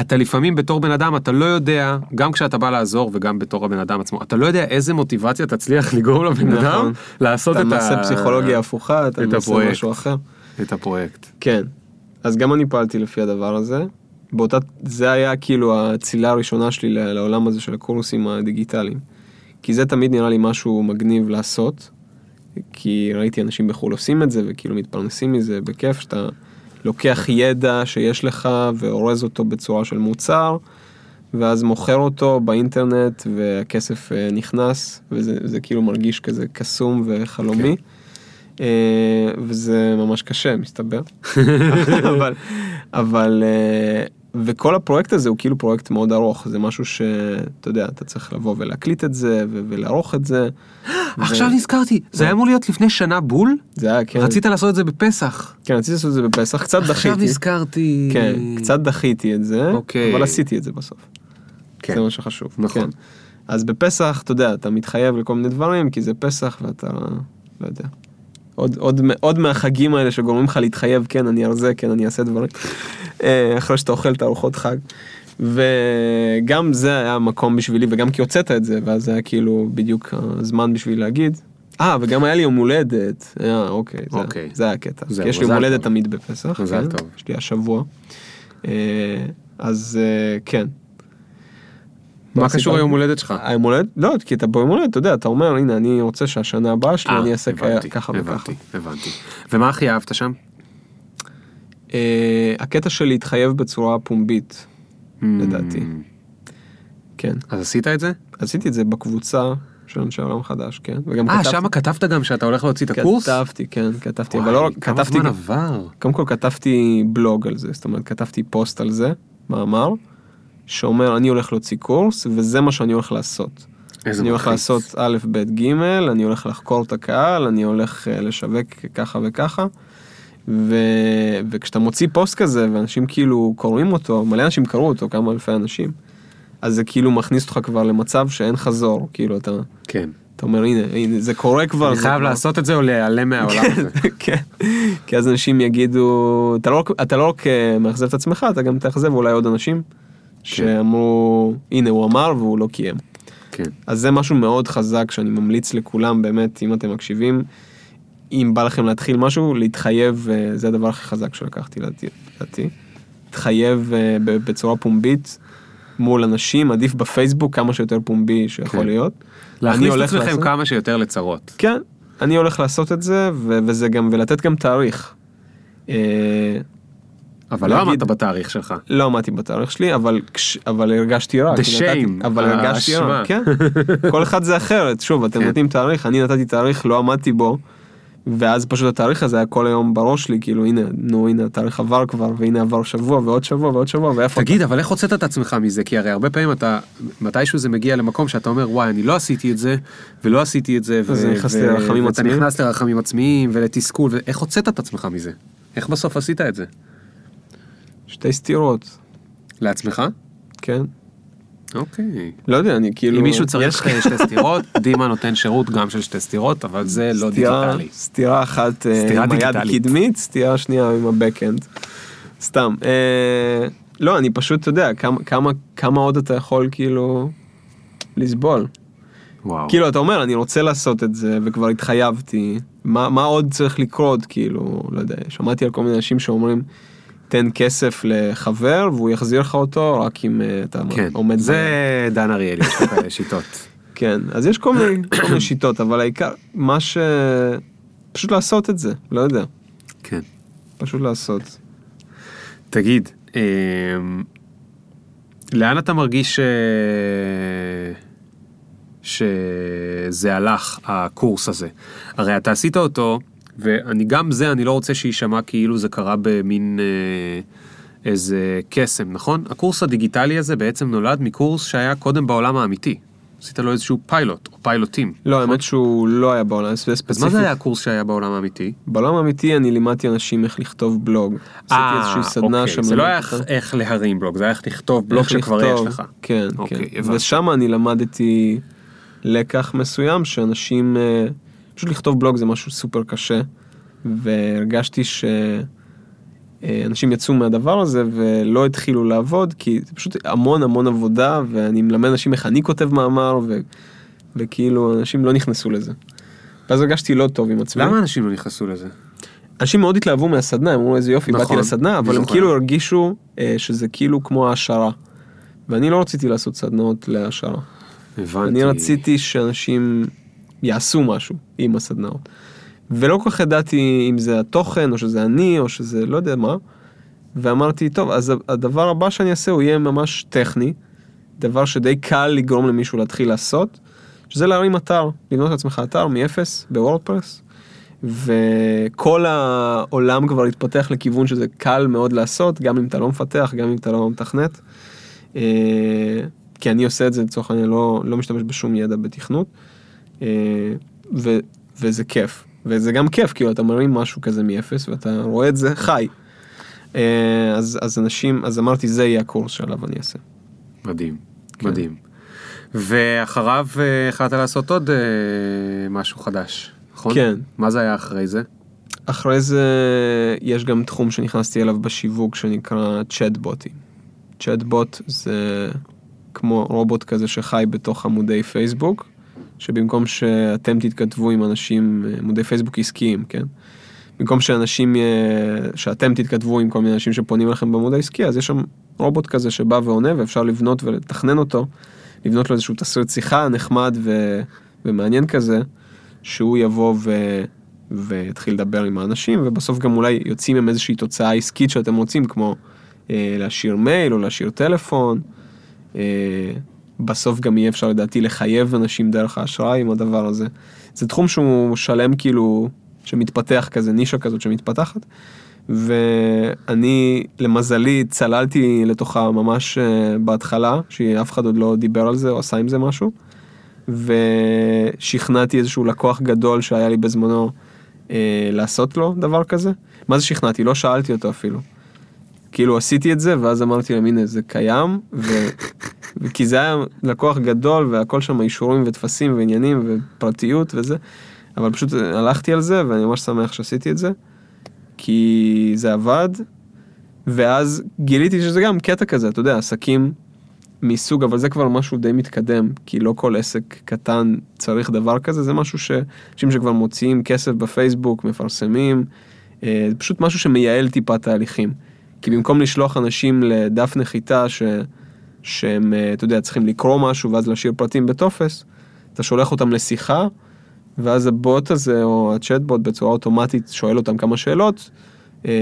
אתה לפעמים בתור בן אדם, אתה לא יודע, גם כשאתה בא לעזור וגם בתור הבן אדם עצמו, אתה לא יודע איזה מוטיבציה תצליח לגרום לבן אדם נכון. לעשות אתה את ה... מנסה פסיכולוגיה הפוכה, אתה את מנסה. משהו אחר. את הפרויקט. כן. אז גם אני פעלתי לפי הדבר הזה. באותה, זה היה כאילו הצילה הראשונה שלי לעולם הזה של הקורסים הדיגיטליים. כי זה תמיד נראה לי משהו מגניב לעשות. כי ראיתי אנשים בחו"ל עושים את זה וכאילו מתפרנסים מזה בכיף שאתה לוקח ידע שיש לך ואורז אותו בצורה של מוצר ואז מוכר אותו באינטרנט והכסף אה, נכנס וזה זה כאילו מרגיש כזה קסום וחלומי. אה, וזה ממש קשה מסתבר. אבל, אבל, אה, וכל הפרויקט הזה הוא כאילו פרויקט מאוד ארוך, זה משהו שאתה יודע, אתה צריך לבוא ולהקליט את זה ו- ולערוך את זה. עכשיו נזכרתי, זה היה אמור להיות לפני שנה בול? זה היה, כן, רצית לעשות את זה בפסח. כן, רציתי לעשות את זה בפסח, קצת עכשיו דחיתי. נזכרתי. כן, קצת דחיתי את זה, אוקיי. אבל עשיתי את זה בסוף. כן. זה מה שחשוב. נכון. כן. אז בפסח, אתה יודע, אתה מתחייב לכל מיני דברים, כי זה פסח ואתה, לא יודע. עוד, עוד, עוד מהחגים האלה שגורמים לך להתחייב, כן, אני ארזה, כן, אני אעשה דברים. אה, אחרי שאתה אוכל את ארוחות חג. וגם זה היה מקום בשבילי, וגם כי הוצאת את זה, ואז זה היה כאילו בדיוק הזמן בשביל להגיד. אה, וגם היה לי יום הולדת. אה, אוקיי, זה, אוקיי. זה היה הקטע. זהו, כי יש לי יום הולדת. תמיד בפסח. מזל כן? טוב. יש לי השבוע. אה, אז אה, כן. מה? קשור היום הולדת שלך? היום הולדת? לא, כי אתה ביום הולדת, אתה יודע, אתה אומר, הנה, אני רוצה שהשנה הבאה שלי אה, אני אעשה ככה וככה. הבנתי, הבנתי. ומה הכי אהבת שם? אה, הקטע של להתחייב בצורה פומבית, לדעתי. Mm. כן. אז עשית את זה? עשיתי את זה בקבוצה של אנשי העולם חדש, כן. וגם אה, כתבתי- שמה כתבת גם שאתה הולך להוציא את הקורס? כתבתי, כן, כתבתי, אבל וואי, לא רק, כמה כתבתי, זמן עבר? קודם כל כתבתי בלוג על זה, זאת אומרת, כתבתי פוסט על זה, מאמר, שאומר, אני הולך להוציא קורס, וזה מה שאני הולך לעשות. איזה אני הולך מלחיץ. לעשות א', ב', ג', אני הולך לחקור את הקהל, אני הולך אה, לשווק ככה וככה. ו... וכשאתה מוציא פוסט כזה ואנשים כאילו קוראים אותו, מלא אנשים קראו אותו, כמה אלפי אנשים, אז זה כאילו מכניס אותך כבר למצב שאין חזור, כאילו אתה, כן. אתה אומר הנה, הנה זה קורה כבר. אני חייב כבר- לעשות את זה או להיעלם מהעולם הזה. כן, כי אז אנשים יגידו, אתה לא, רק- אתה לא רק אה, מאכזב את עצמך, אתה גם תאכזב אולי עוד אנשים שאמרו, הנה הוא אמר והוא לא קיים. כן. אז זה משהו מאוד חזק שאני ממליץ לכולם באמת אם אתם מקשיבים אם בא לכם להתחיל משהו להתחייב אה, זה הדבר הכי חזק שלקחתי לדעתי. להתחייב אה, בצורה פומבית מול אנשים עדיף בפייסבוק כמה שיותר פומבי שיכול כן. להיות. להכניס את עצמכם לעשות- כמה שיותר לצרות. כן אני הולך לעשות את זה ו- וזה גם ולתת גם תאריך. אה, אבל לא עמדת בתאריך שלך. לא עמדתי בתאריך שלי אבל כש, אבל הרגשתי רע. The כי נתתי- shame, אבל הרגשתי רע. כן. כל אחד זה אחרת שוב אתם כן. נותנים תאריך אני נתתי תאריך לא עמדתי בו. ואז פשוט התאריך הזה היה כל היום בראש שלי כאילו הנה נו הנה התאריך עבר כבר והנה עבר שבוע ועוד שבוע ועוד שבוע ואיפה תגיד, אבל איך הוצאת את עצמך מזה? כי הרי הרבה פעמים אתה, מתישהו זה מגיע למקום שאתה אומר, וואי, אני לא עשיתי את זה, ולא עשיתי את זה, אז ו- נכנסתי ו- ואתה? נכנס לרחמים עצמיים ולתסכול, ואיך הוצאת את עצמך מזה? איך בסוף עשית את זה? שתי סתירות לעצמך? כן אוקיי. לא יודע אני כאילו אם מישהו יש צריך אה, שתי סטירות, דימה נותן שירות גם של שתי סטירות, אבל זה לא דיגיטלי. סטירה אחת אה, עם היד. קדמית, סטירה שנייה עם הבקאנד. סתם. אה, לא, אני פשוט, אתה יודע, כמה, עוד אתה יכול כאילו לסבול. וואו. כאילו, אתה אומר, אני רוצה לעשות את זה, וכבר התחייבתי, מה, מה עוד צריך לקרות, כאילו, לא יודע, שמעתי על כל מיני אנשים שאומרים, תן כסף לחבר והוא יחזיר לך אותו רק אם אה, אתה כן, עומד זה ביעד. דן אריאל, יש לו כאלה שיטות. כן, אז יש כל מיני, כל מיני שיטות, אבל העיקר, מה ש... פשוט לעשות את זה, לא יודע, כן. פשוט לעשות. תגיד, אמ, לאן אתה מרגיש ש... שזה הלך, הקורס הזה? הרי אתה עשית אותו, ואני גם זה, אני לא רוצה שיישמע כאילו זה קרה במין אה, איזה קסם, נכון? הקורס הדיגיטלי הזה בעצם נולד מקורס שהיה קודם בעולם האמיתי. עשית לו איזשהו פיילוט, או פיילוטים. לא, האמת שהוא לא היה בעולם, זה אז ספציפית. מה זה היה הקורס שהיה בעולם האמיתי? בעולם האמיתי אני לימדתי אנשים איך לכתוב בלוג. עשיתי איזושהי סדנה אוקיי. שם. זה לא היה איך- איך להרים בלוג, זה היה איך לכתוב בלוג שכבר יש לך. כן, אוקיי, כן. ושם אני למדתי לקח מסוים שאנשים, אה, פשוט לכתוב בלוג זה משהו סופר קשה, והרגשתי ש... אה, יצאו מהדבר הזה ולא התחילו לעבוד, כי זה פשוט המון המון עבודה, ואני מלמד אנשים איך אני כותב מאמר, ו, וכאילו אנשים לא נכנסו לזה. ואז הרגשתי לא טוב עם עצמי. למה אנשים לא נכנסו לזה? אנשים מאוד התלהבו מהסדנה, הם אמרו איזה יופי, נכון, באתי לסדנה, אבל הם זוכר. כאילו הרגישו אה, שזה כאילו כמו העשרה. ואני לא רציתי לעשות סדנאות להעשרה. הבנתי. אני רציתי שאנשים יעשו משהו עם הסדנאות. ולא כל כך ידעתי אם זה התוכן, או שזה אני, או שזה לא יודע מה. ואמרתי, טוב, אז הדבר הבא שאני אעשה הוא יהיה ממש טכני, דבר שדי קל לגרום למישהו להתחיל לעשות, שזה להרים אתר, לבנות לעצמך אתר מאפס בוורדפרס, וכל העולם כבר התפתח לכיוון שזה קל מאוד לעשות, גם אם אתה לא מפתח, גם אם אתה לא מתכנת. אה, כי אני עושה את זה לצורך העניין, לא, לא משתמש בשום ידע בתכנות, ו, וזה כיף. וזה גם כיף, כאילו אתה מרים משהו כזה מאפס ואתה רואה את זה חי. אה, אז, אז אנשים, אז אמרתי זה יהיה הקורס שעליו אני אעשה. מדהים, כן. מדהים. ואחריו אה, החלטת לעשות עוד אה, משהו חדש, נכון? כן. מה זה היה אחרי זה? אחרי זה יש גם תחום שנכנסתי אליו בשיווק שנקרא צ'טבוטים. צ'טבוט זה כמו רובוט כזה שחי בתוך עמודי פייסבוק, שבמקום שאתם תתכתבו עם אנשים, עמודי פייסבוק עסקיים, כן? במקום שאנשים, אה, שאתם תתכתבו עם כל מיני אנשים שפונים אליכם בעמוד העסקי, אז יש שם רובוט כזה שבא ועונה ואפשר לבנות ולתכנן אותו, לבנות לו איזשהו תסריט שיחה נחמד ו... ומעניין כזה, שהוא יבוא ו... ויתחיל לדבר עם האנשים, ובסוף גם אולי יוצאים עם איזושהי תוצאה עסקית שאתם רוצים, כמו אה, להשאיר מייל או להשאיר טלפון. אה, בסוף גם יהיה אפשר לדעתי לחייב אנשים דרך האשראי עם הדבר הזה. זה תחום שהוא שלם כאילו, שמתפתח כזה, נישה כזאת שמתפתחת. ואני למזלי צללתי לתוכה ממש אה, בהתחלה, שאף אחד עוד לא דיבר על זה או עשה עם זה משהו. ושכנעתי איזשהו לקוח גדול שהיה לי בזמנו אה, לעשות לו דבר כזה. מה זה שכנעתי? לא שאלתי אותו אפילו. כאילו עשיתי את זה ואז אמרתי להם הנה זה קיים ו... וכי זה היה לקוח גדול והכל שם אישורים וטפסים ועניינים ופרטיות וזה אבל פשוט הלכתי על זה ואני ממש שמח שעשיתי את זה כי זה עבד ואז גיליתי שזה גם קטע כזה אתה יודע עסקים מסוג אבל זה כבר משהו די מתקדם כי לא כל עסק קטן צריך דבר כזה זה משהו שאנשים שכבר מוציאים כסף בפייסבוק מפרסמים אה, פשוט משהו שמייעל טיפה תהליכים. כי במקום לשלוח אנשים לדף נחיתה ש... שהם, אה, אתה יודע, צריכים לקרוא משהו ואז להשאיר פרטים בטופס, אתה שולח אותם לשיחה, ואז הבוט הזה, או הצ'טבוט בצורה אוטומטית שואל אותם כמה שאלות, אה,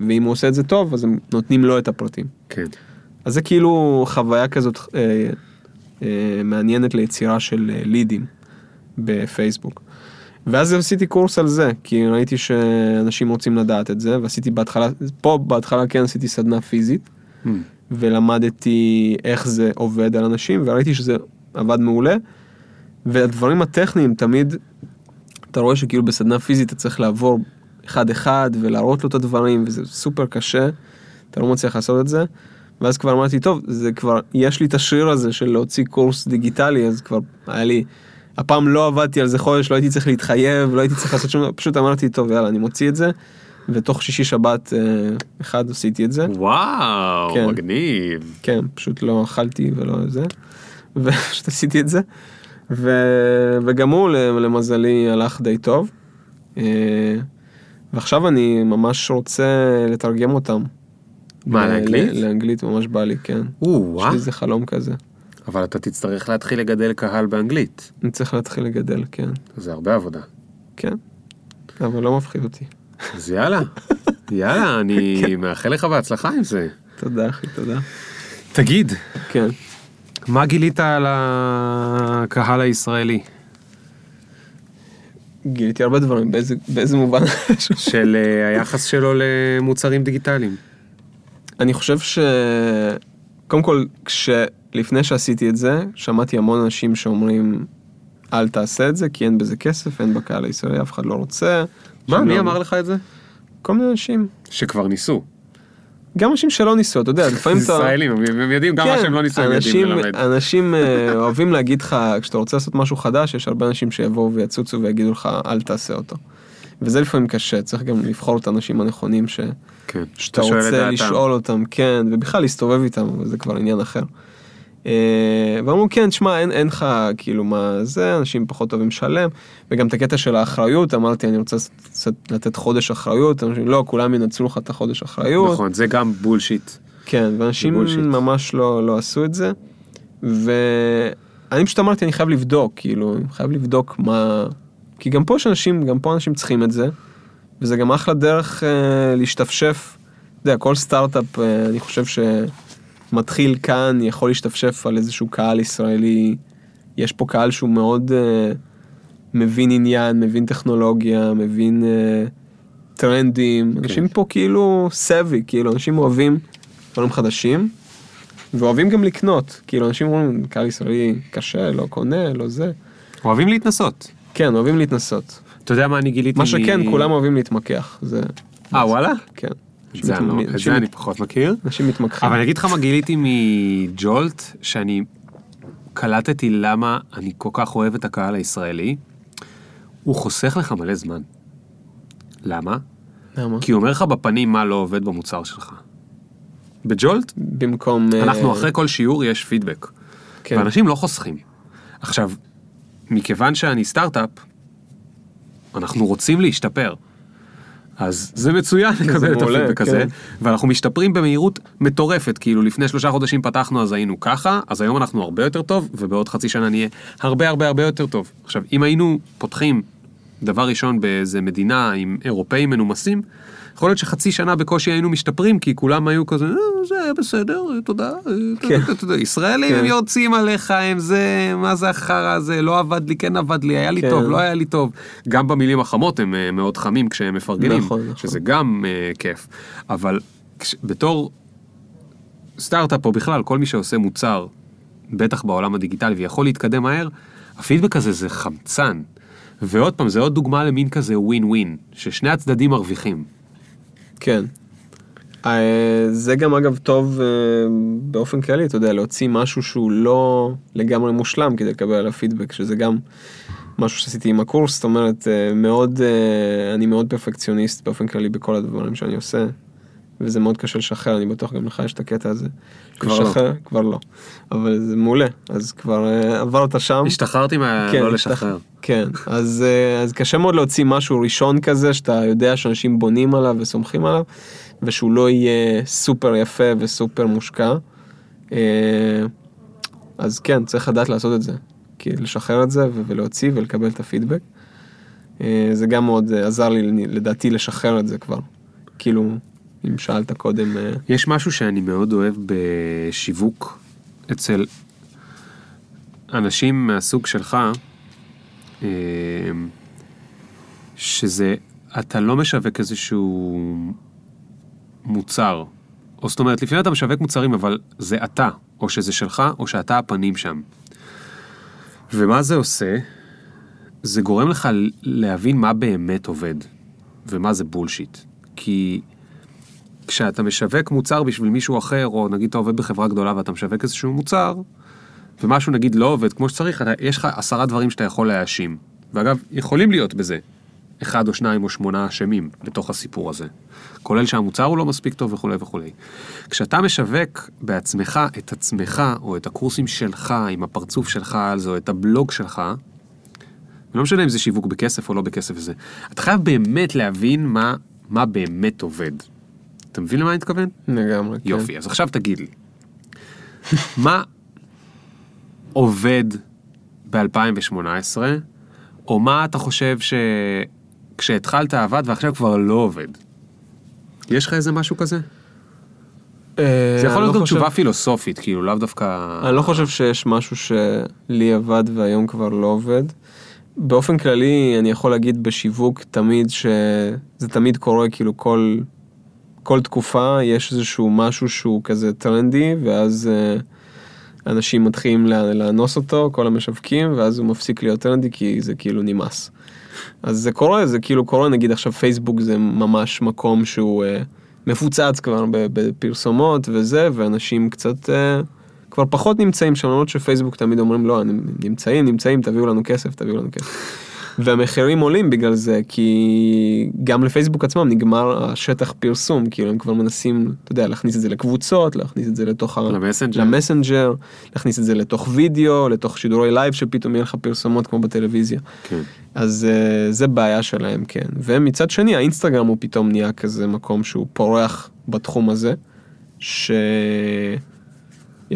ואם הוא עושה את זה טוב, אז הם נותנים לו את הפרטים. כן. אז זה כאילו חוויה כזאת אה, אה, מעניינת ליצירה של לידים בפייסבוק. ואז עשיתי קורס על זה, כי ראיתי שאנשים רוצים לדעת את זה, ועשיתי בהתחלה, פה בהתחלה כן עשיתי סדנה פיזית, Hmm. ולמדתי איך זה עובד על אנשים, וראיתי שזה עבד מעולה. והדברים הטכניים תמיד, אתה רואה שכאילו בסדנה פיזית אתה צריך לעבור אחד אחד ולהראות לו את הדברים, וזה סופר קשה, אתה לא מצליח לעשות את זה. ואז כבר אמרתי, טוב, זה כבר, יש לי את השריר הזה של להוציא קורס דיגיטלי, אז כבר היה לי, הפעם לא עבדתי על זה חודש, לא הייתי צריך להתחייב, לא הייתי צריך לעשות שום דבר, פשוט אמרתי, טוב, יאללה, אני מוציא את זה, ותוך שישי שבת אה, אחד עשיתי את זה. וואו, כן. מגניב. כן, פשוט לא אכלתי ולא זה, ופשוט עשיתי את זה. ו... וגם הוא למזלי הלך די טוב. אה, ועכשיו אני ממש רוצה לתרגם אותם. מה, ל- לאנגלית? לאנגלית ממש בא לי, כן. יש או-אה. לי איזה חלום כזה. אבל אתה תצטרך להתחיל לגדל קהל באנגלית. אני צריך להתחיל לגדל, כן. זה הרבה עבודה. כן. אבל לא מפחיד אותי. אז יאללה, יאללה, אני כן. מאחל לך בהצלחה עם זה. תודה אחי, תודה. תגיד, כן. מה גילית על הקהל הישראלי? גיליתי הרבה דברים, באיזה, באיזה מובן. של אה, היחס שלו למוצרים דיגיטליים. אני חושב ש... קודם כל, כשלפני שעשיתי את זה, שמעתי המון אנשים שאומרים, אל תעשה את זה, כי אין בזה כסף, אין בקהל הישראלי, אף אחד לא רוצה. מה, מי אמר לך את זה? כל מיני אנשים. שכבר ניסו. גם אנשים שלא ניסו, אתה יודע, לפעמים אתה... ישראלים, הם יודעים גם מה שהם לא ניסו, הם יודעים ללמד. אנשים אה, אוהבים להגיד לך, כשאתה רוצה לעשות משהו חדש, יש הרבה אנשים שיבואו ויצוצו ויגידו לך, אל תעשה אותו. וזה לפעמים קשה, צריך גם לבחור את האנשים הנכונים ש... כן. שאתה שואל רוצה. לשאול אותם, כן, ובכלל להסתובב איתם, אבל זה כבר עניין אחר. אה, ואמרו, כן, תשמע, אין, אין לך, כאילו, מה זה, אנשים פחות אוהבים לשלם, וגם את הקטע של האחריות, אמרתי, אני רוצה קצת לתת חודש אחריות, אנשים, לא, כולם ינצלו לך את החודש אחריות. נכון, זה גם בולשיט. כן, ואנשים בולשיט. ממש לא, לא עשו את זה, ואני פשוט אמרתי, אני חייב לבדוק, כאילו, אני חייב לבדוק מה... כי גם פה יש אנשים, גם פה אנשים צריכים את זה, וזה גם אחלה דרך אה, להשתפשף. אתה יודע, כל סטארט-אפ, אה, אני חושב שמתחיל כאן, יכול להשתפשף על איזשהו קהל ישראלי. יש פה קהל שהוא מאוד אה, מבין עניין, מבין טכנולוגיה, מבין אה, טרנדים. כן. אנשים פה כאילו סבי, כאילו, אנשים אוהבים דברים חדשים, ואוהבים גם לקנות. כאילו, אנשים אומרים, קהל ישראלי קשה, לא קונה, לא זה. אוהבים להתנסות. כן, אוהבים להתנסות. אתה יודע מה אני גיליתי? מה מ- שכן, כולם אוהבים להתמקח. זה... אה, וואלה? כן. זה אני לא- את אנשים- זה אני פחות מכיר. אנשים מתמקחים. אבל אני אגיד לך מה גיליתי מג'ולט, שאני קלטתי למה אני כל כך אוהב את הקהל הישראלי. הוא חוסך לך מלא זמן. למה? למה? כי הוא אומר לך בפנים מה לא עובד במוצר שלך. בג'ולט, במקום... אה, אנחנו אחרי כל שיעור יש פידבק. כן. ואנשים לא חוסכים. עכשיו, מכיוון שאני סטארט-אפ, אנחנו רוצים להשתפר. אז זה מצוין לקבל את הפידבק כן. הזה, ואנחנו משתפרים במהירות מטורפת, כאילו לפני שלושה חודשים פתחנו אז היינו ככה, אז היום אנחנו הרבה יותר טוב, ובעוד חצי שנה נהיה הרבה הרבה הרבה יותר טוב. עכשיו, אם היינו פותחים דבר ראשון באיזה מדינה עם אירופאים מנומסים, יכול להיות שחצי שנה בקושי היינו משתפרים, כי כולם היו כזה, "אה, זה היה בסדר, תודה. אה, כן. ישראלים כן. הם יורצים עליך, הם זה, מה זה החרא הזה, לא עבד לי, כן עבד לי, היה לי כן. טוב, לא היה לי טוב. גם במילים החמות הם אה, מאוד חמים כשהם מפרגנים, נכון, נכון. שזה גם אה, כיף. אבל כש- בתור סטארט-אפ או בכלל, כל מי שעושה מוצר, בטח בעולם הדיגיטלי ויכול להתקדם מהר, הפידבק הזה זה חמצן. ועוד פעם, זה עוד דוגמה למין כזה ווין ווין, ששני הצדדים מרוויחים. כן. אה, זה גם אגב טוב אה, באופן כללי, אתה יודע, להוציא משהו שהוא לא לגמרי מושלם כדי לקבל עליו פידבק, שזה גם משהו שעשיתי עם הקורס, זאת אומרת, אה, מאוד, אני מאוד פרפקציוניסט באופן כללי בכל הדברים שאני עושה, וזה מאוד קשה לשחרר, אני בטוח גם לך יש את הקטע הזה. כבר לא. לשחרר, כבר לא. אבל זה מעולה, אז כבר אה, עברת שם. השתחררתי מה... כן, לא השתח- לשחרר. כן, אז, אה, אז קשה מאוד להוציא משהו ראשון כזה, שאתה יודע שאנשים בונים עליו וסומכים עליו, ושהוא לא יהיה סופר יפה וסופר מושקע. אה, אז כן, צריך לדעת לעשות את זה. כי לשחרר את זה ולהוציא ולקבל את הפידבק. זה גם מאוד עזר לי לדעתי לשחרר את זה כבר. כאילו, אם שאלת קודם, אה, יש משהו שאני מאוד אוהב בשיווק אצל אנשים מהסוג שלך, אה, שזה, אתה לא משווק איזשהו מוצר. או זאת אומרת, לפעמים אתה משווק מוצרים, אבל זה אתה, או שזה שלך, או שאתה הפנים שם. ומה זה עושה? זה גורם לך להבין מה באמת עובד, ומה זה בולשיט. כי כשאתה משווק מוצר בשביל מישהו אחר, או נגיד אתה עובד בחברה גדולה ואתה משווק איזשהו מוצר, ומשהו נגיד לא עובד כמו שצריך, אתה, יש לך עשרה דברים שאתה יכול להאשים. ואגב, יכולים להיות בזה אחד או שניים או שמונה אשמים בתוך הסיפור הזה. כולל שהמוצר הוא לא מספיק טוב וכולי וכולי. כשאתה משווק בעצמך את עצמך, או את הקורסים שלך, עם הפרצוף שלך על זה, או את הבלוג שלך, ולא משנה אם זה שיווק בכסף או לא בכסף וזה, אתה חייב באמת להבין מה, מה באמת עובד. אתה מבין למה אני מתכוון? לגמרי. כן. יופי, אז עכשיו תגיד לי, מה עובד ב-2018, או מה אתה חושב שכשהתחלת עבד ועכשיו כבר לא עובד? יש לך איזה משהו כזה? אה, זה יכול להיות לא גם תשובה פילוסופית, כאילו, לאו דווקא... אני לא חושב שיש משהו שלי עבד והיום כבר לא עובד. באופן כללי, אני יכול להגיד בשיווק תמיד שזה תמיד קורה, כאילו כל, כל תקופה יש איזשהו משהו שהוא כזה טרנדי, ואז אה, אנשים מתחילים לאנוס אותו, כל המשווקים, ואז הוא מפסיק להיות טרנדי כי זה כאילו נמאס. אז זה קורה, זה כאילו קורה, נגיד עכשיו פייסבוק זה ממש מקום שהוא אה, מפוצץ כבר בפרסומות וזה, ואנשים קצת אה, כבר פחות נמצאים שם, למרות שפייסבוק תמיד אומרים לא, נמצאים, נמצאים, תביאו לנו כסף, תביאו לנו כסף. והמחירים עולים בגלל זה, כי גם לפייסבוק עצמם נגמר השטח פרסום, כאילו הם כבר מנסים, אתה יודע, להכניס את זה לקבוצות, להכניס את זה לתוך. למסנג'ר. למסנג'ר, להכניס את זה לתוך וידאו, לתוך שידורי לייב שפתאום יהיה לך פרסומות כמו בטלוויזיה. כן. אז אה, זה בעיה שלהם, כן. ומצד שני, האינסטגרם הוא פתאום נהיה כזה מקום שהוא פורח בתחום הזה, שיש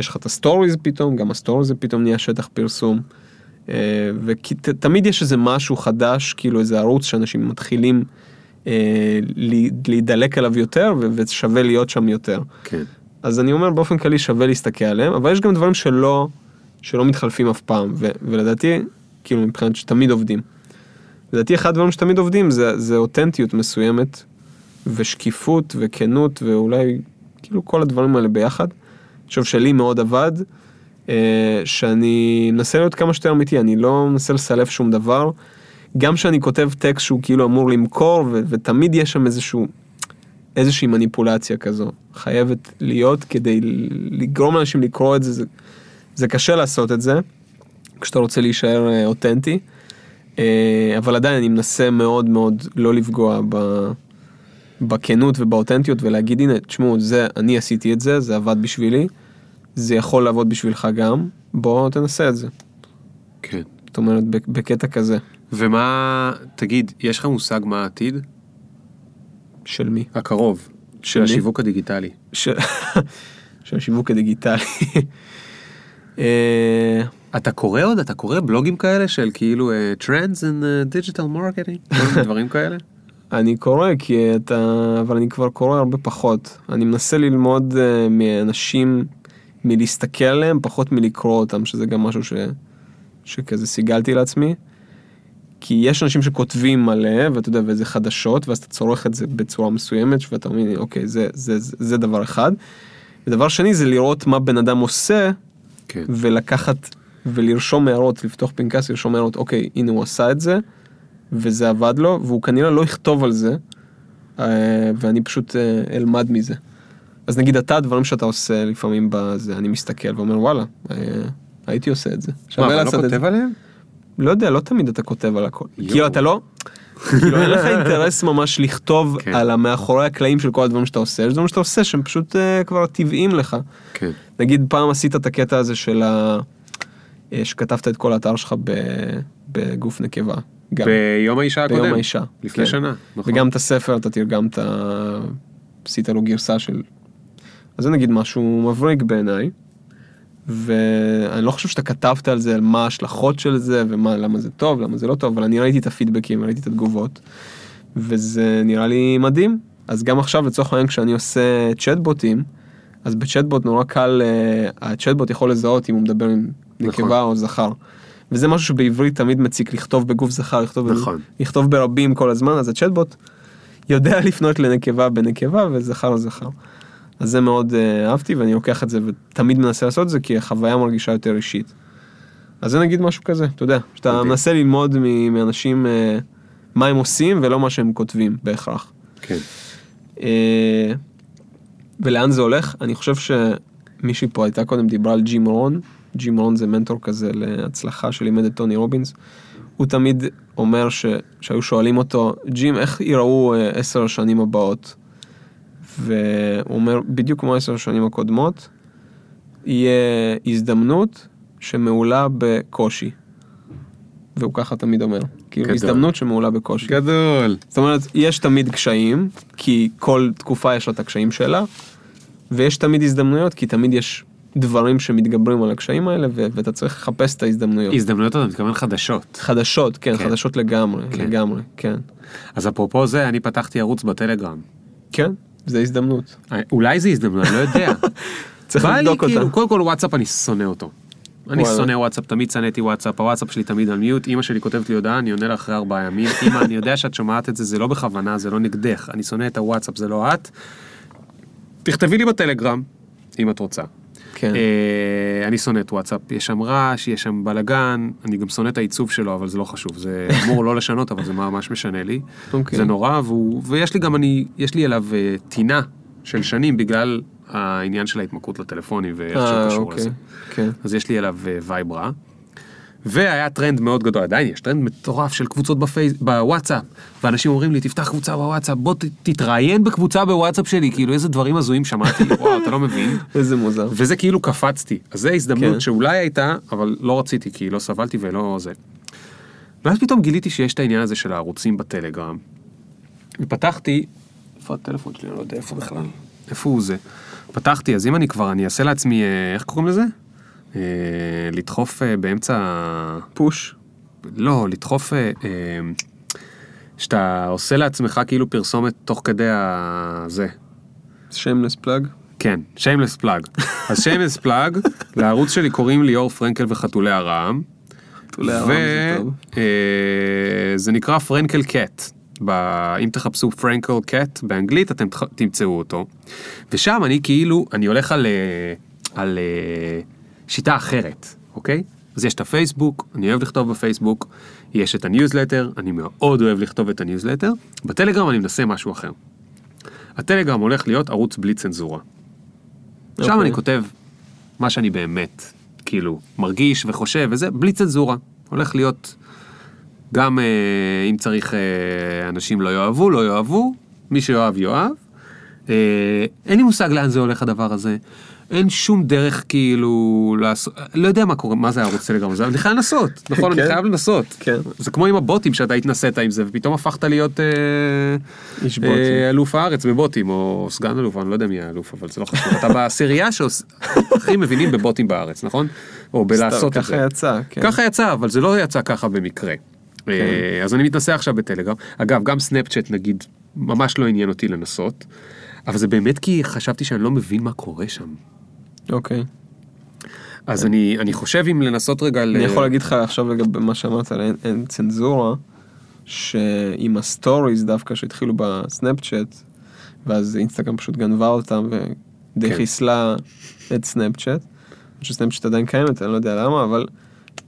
לך את הסטוריז פתאום, גם הסטוריז זה פתאום נהיה שטח פרסום. ותמיד יש איזה משהו חדש, כאילו איזה ערוץ שאנשים מתחילים אה, להידלק עליו יותר, ושווה להיות שם יותר. כן. אז אני אומר באופן כללי שווה להסתכל עליהם, אבל יש גם דברים שלא, שלא מתחלפים אף פעם, ו, ולדעתי, כאילו מבחינת שתמיד עובדים. לדעתי אחד הדברים שתמיד עובדים זה, זה אותנטיות מסוימת, ושקיפות וכנות, ואולי כאילו כל הדברים האלה ביחד. אני חושב שלי מאוד עבד, אה, שאני מנסה להיות כמה שיותר אמיתי, אני לא מנסה לסלף שום דבר. גם כשאני כותב טקסט שהוא כאילו אמור למכור, ו- ותמיד יש שם איזשהו, איזושהי מניפולציה כזו, חייבת להיות כדי לגרום לאנשים לקרוא את זה, זה, זה קשה לעשות את זה, כשאתה רוצה להישאר אה, אותנטי, אה, אבל עדיין אני מנסה מאוד מאוד לא לפגוע ב... בכנות ובאותנטיות ולהגיד הנה תשמעו זה אני עשיתי את זה זה עבד בשבילי זה יכול לעבוד בשבילך גם בוא תנסה את זה כן. זאת אומרת בק- בקטע כזה ומה, תגיד, יש לך מושג מה העתיד? של מי הקרוב. של מי? השיווק הדיגיטלי. של, של השיווק הדיגיטלי. אה, אתה קורא עוד? אתה קורא בלוגים כאלה של כאילו אה, Trends in uh, Digital Marketing? דברים כאלה? אני קורא כי אתה אבל אני כבר קורא הרבה פחות אני מנסה ללמוד uh, מאנשים מלהסתכל עליהם פחות מלקרוא אותם שזה גם משהו ש... שכזה סיגלתי לעצמי. כי יש אנשים שכותבים מלא ואתה יודע וזה חדשות ואז אתה צורך את זה בצורה מסוימת ואתה אומר אוקיי זה זה זה, זה דבר אחד. ודבר שני זה לראות מה בן אדם עושה כן. ולקחת ולרשום הערות לפתוח פנקס לרשום הערות אוקיי הנה הוא עשה את זה וזה עבד לו והוא כנראה לא יכתוב על זה אה, ואני פשוט אה, אלמד מזה. אז נגיד אתה הדברים שאתה עושה לפעמים בזה אני מסתכל ואומר וואלה אה, הייתי עושה את זה. מה, אבל לא. כותב עליהם? לא יודע לא תמיד אתה כותב על הכל. כאילו אתה לא. כאילו אין לך אינטרס ממש לכתוב כן. על המאחורי הקלעים של כל הדברים שאתה עושה יש דברים שאתה עושה שהם פשוט אה, כבר טבעיים לך. כן. נגיד פעם עשית את הקטע הזה של ה... אה, שכתבת את כל האתר שלך ב... בגוף נקבה. גם. ביום האישה הקודם. ביום האישה. לפני כן. שנה. נכון. וגם את הספר אתה תרגמת, עשית לו גרסה של... אז זה נגיד משהו מבריק בעיניי. ואני לא חושב שאתה כתבת על זה, על מה ההשלכות של זה, ומה, למה זה טוב, למה זה לא טוב, אבל אני ראיתי את הפידבקים, ראיתי את התגובות, וזה נראה לי מדהים. אז גם עכשיו, לצורך העניין, כשאני עושה צ'טבוטים, אז בצ'טבוט נורא קל, אה, הצ'טבוט יכול לזהות אם הוא מדבר עם נכון. נקבה או זכר. וזה משהו שבעברית תמיד מציק לכתוב בגוף זכר, לכתוב, נכון. לכתוב ברבים כל הזמן, אז הצ'טבוט יודע לפנות לנקבה בנקבה וזכר לזכר. אז זה מאוד אה, אהבתי ואני לוקח את זה ותמיד מנסה לעשות את זה כי החוויה מרגישה יותר אישית. אז זה נגיד משהו כזה, אתה יודע, שאתה מדהים. מנסה ללמוד מאנשים אה, מה הם עושים ולא מה שהם כותבים בהכרח. כן. אה, ולאן זה הולך? אני חושב שמישהי פה הייתה קודם דיברה על ג'ים רון, ג'ים רון זה מנטור כזה להצלחה שלימד את טוני רובינס. הוא תמיד אומר ש... שהיו שואלים אותו, ג'ים, איך ייראו אה, עשר השנים הבאות? והוא אומר, בדיוק כמו עשר השנים הקודמות, יהיה הזדמנות שמעולה בקושי. והוא ככה תמיד אומר, כאילו גדול. הזדמנות שמעולה בקושי. גדול. זאת אומרת, יש תמיד קשיים, כי כל תקופה יש לה את הקשיים שלה, ויש תמיד הזדמנויות, כי תמיד יש דברים שמתגברים על הקשיים האלה, ו- ואתה צריך לחפש את ההזדמנויות. הזדמנויות אתה מתכוון חדשות. חדשות, כן, כן. חדשות לגמרי, כן. לגמרי, כן. אז אפרופו זה, אני פתחתי ערוץ בטלגרם. כן, זה הזדמנות. אולי זה הזדמנות, אני לא יודע. צריך לבדוק אותה. כאילו, קודם כל וואטסאפ אני שונא אותו. אני. שונא וואטסאפ, תמיד שנאתי וואטסאפ, הוואטסאפ שלי תמיד על מיוט, אמא שלי כותבת לי הודעה, אני עונה לה אחרי ארבעה ימים, אמא אני יודע שאת שומעת את זה, זה לא בכוונה, זה לא נגדך, אני שונא את הוואטסאפ, זה לא את. תכתבי לי בטלגרם, אם את רוצה. כן, אה, אני שונא את וואטסאפ, יש שם רעש, יש שם בלאגן, אני גם שונא את העיצוב שלו, אבל זה לא חשוב, זה אמור לא לשנות, אבל זה ממש משנה לי. אוקיי. זה נורא, והוא, ויש לי גם, אני, יש לי אליו אה, טינה של שנים בגלל העניין של ההתמכרות לטלפונים ואיך שהוא אה, קשור אוקיי, לזה. כן. אז יש לי אליו אה, vibe רע. והיה טרנד מאוד גדול, עדיין יש טרנד מטורף של קבוצות בפייס, בוואטסאפ, ואנשים אומרים לי, תפתח קבוצה בוואטסאפ, בוא ת, תתראיין בקבוצה בוואטסאפ שלי, כאילו איזה דברים הזויים שמעתי, וואו, אתה לא מבין. איזה מוזר. וזה כאילו קפצתי, אז זו הזדמנות כן. שאולי הייתה, אבל לא רציתי, כי לא סבלתי ולא זה. ואז פתאום גיליתי שיש את העניין הזה של הערוצים בטלגרם. ופתחתי, איפה הטלפון שלי? אני לא יודע איפה בכלל. איפה הוא זה? פתחתי, אז אם אני כבר, אני אעשה לעצמי, אה, איך קוראים לזה? אה, לדחוף אה, באמצע... פוש. לא, לדחוף... אה, שאתה עושה לעצמך כאילו פרסומת תוך כדי הזה. שיימלס פלאג. כן, שיימלס פלאג. אז שיימלס פלאג, לערוץ שלי קוראים ליאור פרנקל וחתולי הרעם. חתולי הרעם זה טוב. וזה נקרא פרנקל cat. ב- אם תחפשו פרנקל cat באנגלית אתם תמצאו אותו. ושם אני כאילו, אני הולך על, על שיטה אחרת, אוקיי? אז יש את הפייסבוק, אני אוהב לכתוב בפייסבוק, יש את הניוזלטר, אני מאוד אוהב לכתוב את הניוזלטר, בטלגרם אני מנסה משהו אחר. הטלגרם הולך להיות ערוץ בלי צנזורה. שם אוקיי. אני כותב מה שאני באמת, כאילו, מרגיש וחושב וזה, בלי צנזורה. הולך להיות גם אה, אם צריך אה, אנשים לא יאהבו, לא יאהבו, מי שיאהב יאהב. אה, אין לי מושג לאן זה הולך הדבר הזה. אין שום דרך כאילו לעשות, לא יודע מה קורה, מה זה הערוץ טלגרם הזה, אבל אני חייב לנסות, נכון? אני כן. חייב לנסות. כן. זה כמו עם הבוטים שאתה התנסית עם זה ופתאום הפכת להיות אה. אה, אלוף הארץ בבוטים או סגן אלוף, אני לא יודע מי האלוף אבל זה לא חשוב, אתה בעשירייה שהכי מבינים בבוטים בארץ, נכון? או בלעשות את זה. ככה יצא, כן. ככה יצא, אבל זה לא יצא ככה במקרה. אה, אז אני מתנסה עכשיו בטלגרם. אגב, גם סנאפצ'אט נגיד, ממש לא עניין אותי לנסות, אבל זה באמת כי חשבתי שאני לא מבין מה קורה שם. אוקיי. אז אני, אני חושב אם לנסות רגע ל... אני יכול להגיד לך עכשיו לגבי מה שאמרת על אין- אין צנזורה, שעם הסטוריז דווקא שהתחילו בסנאפצ'אט, ואז אינסטגרם פשוט גנבה אותם ודי כן. חיסלה את סנאפצ'אט. שסנאפצ'אט עדיין קיימת, אני לא יודע למה, אבל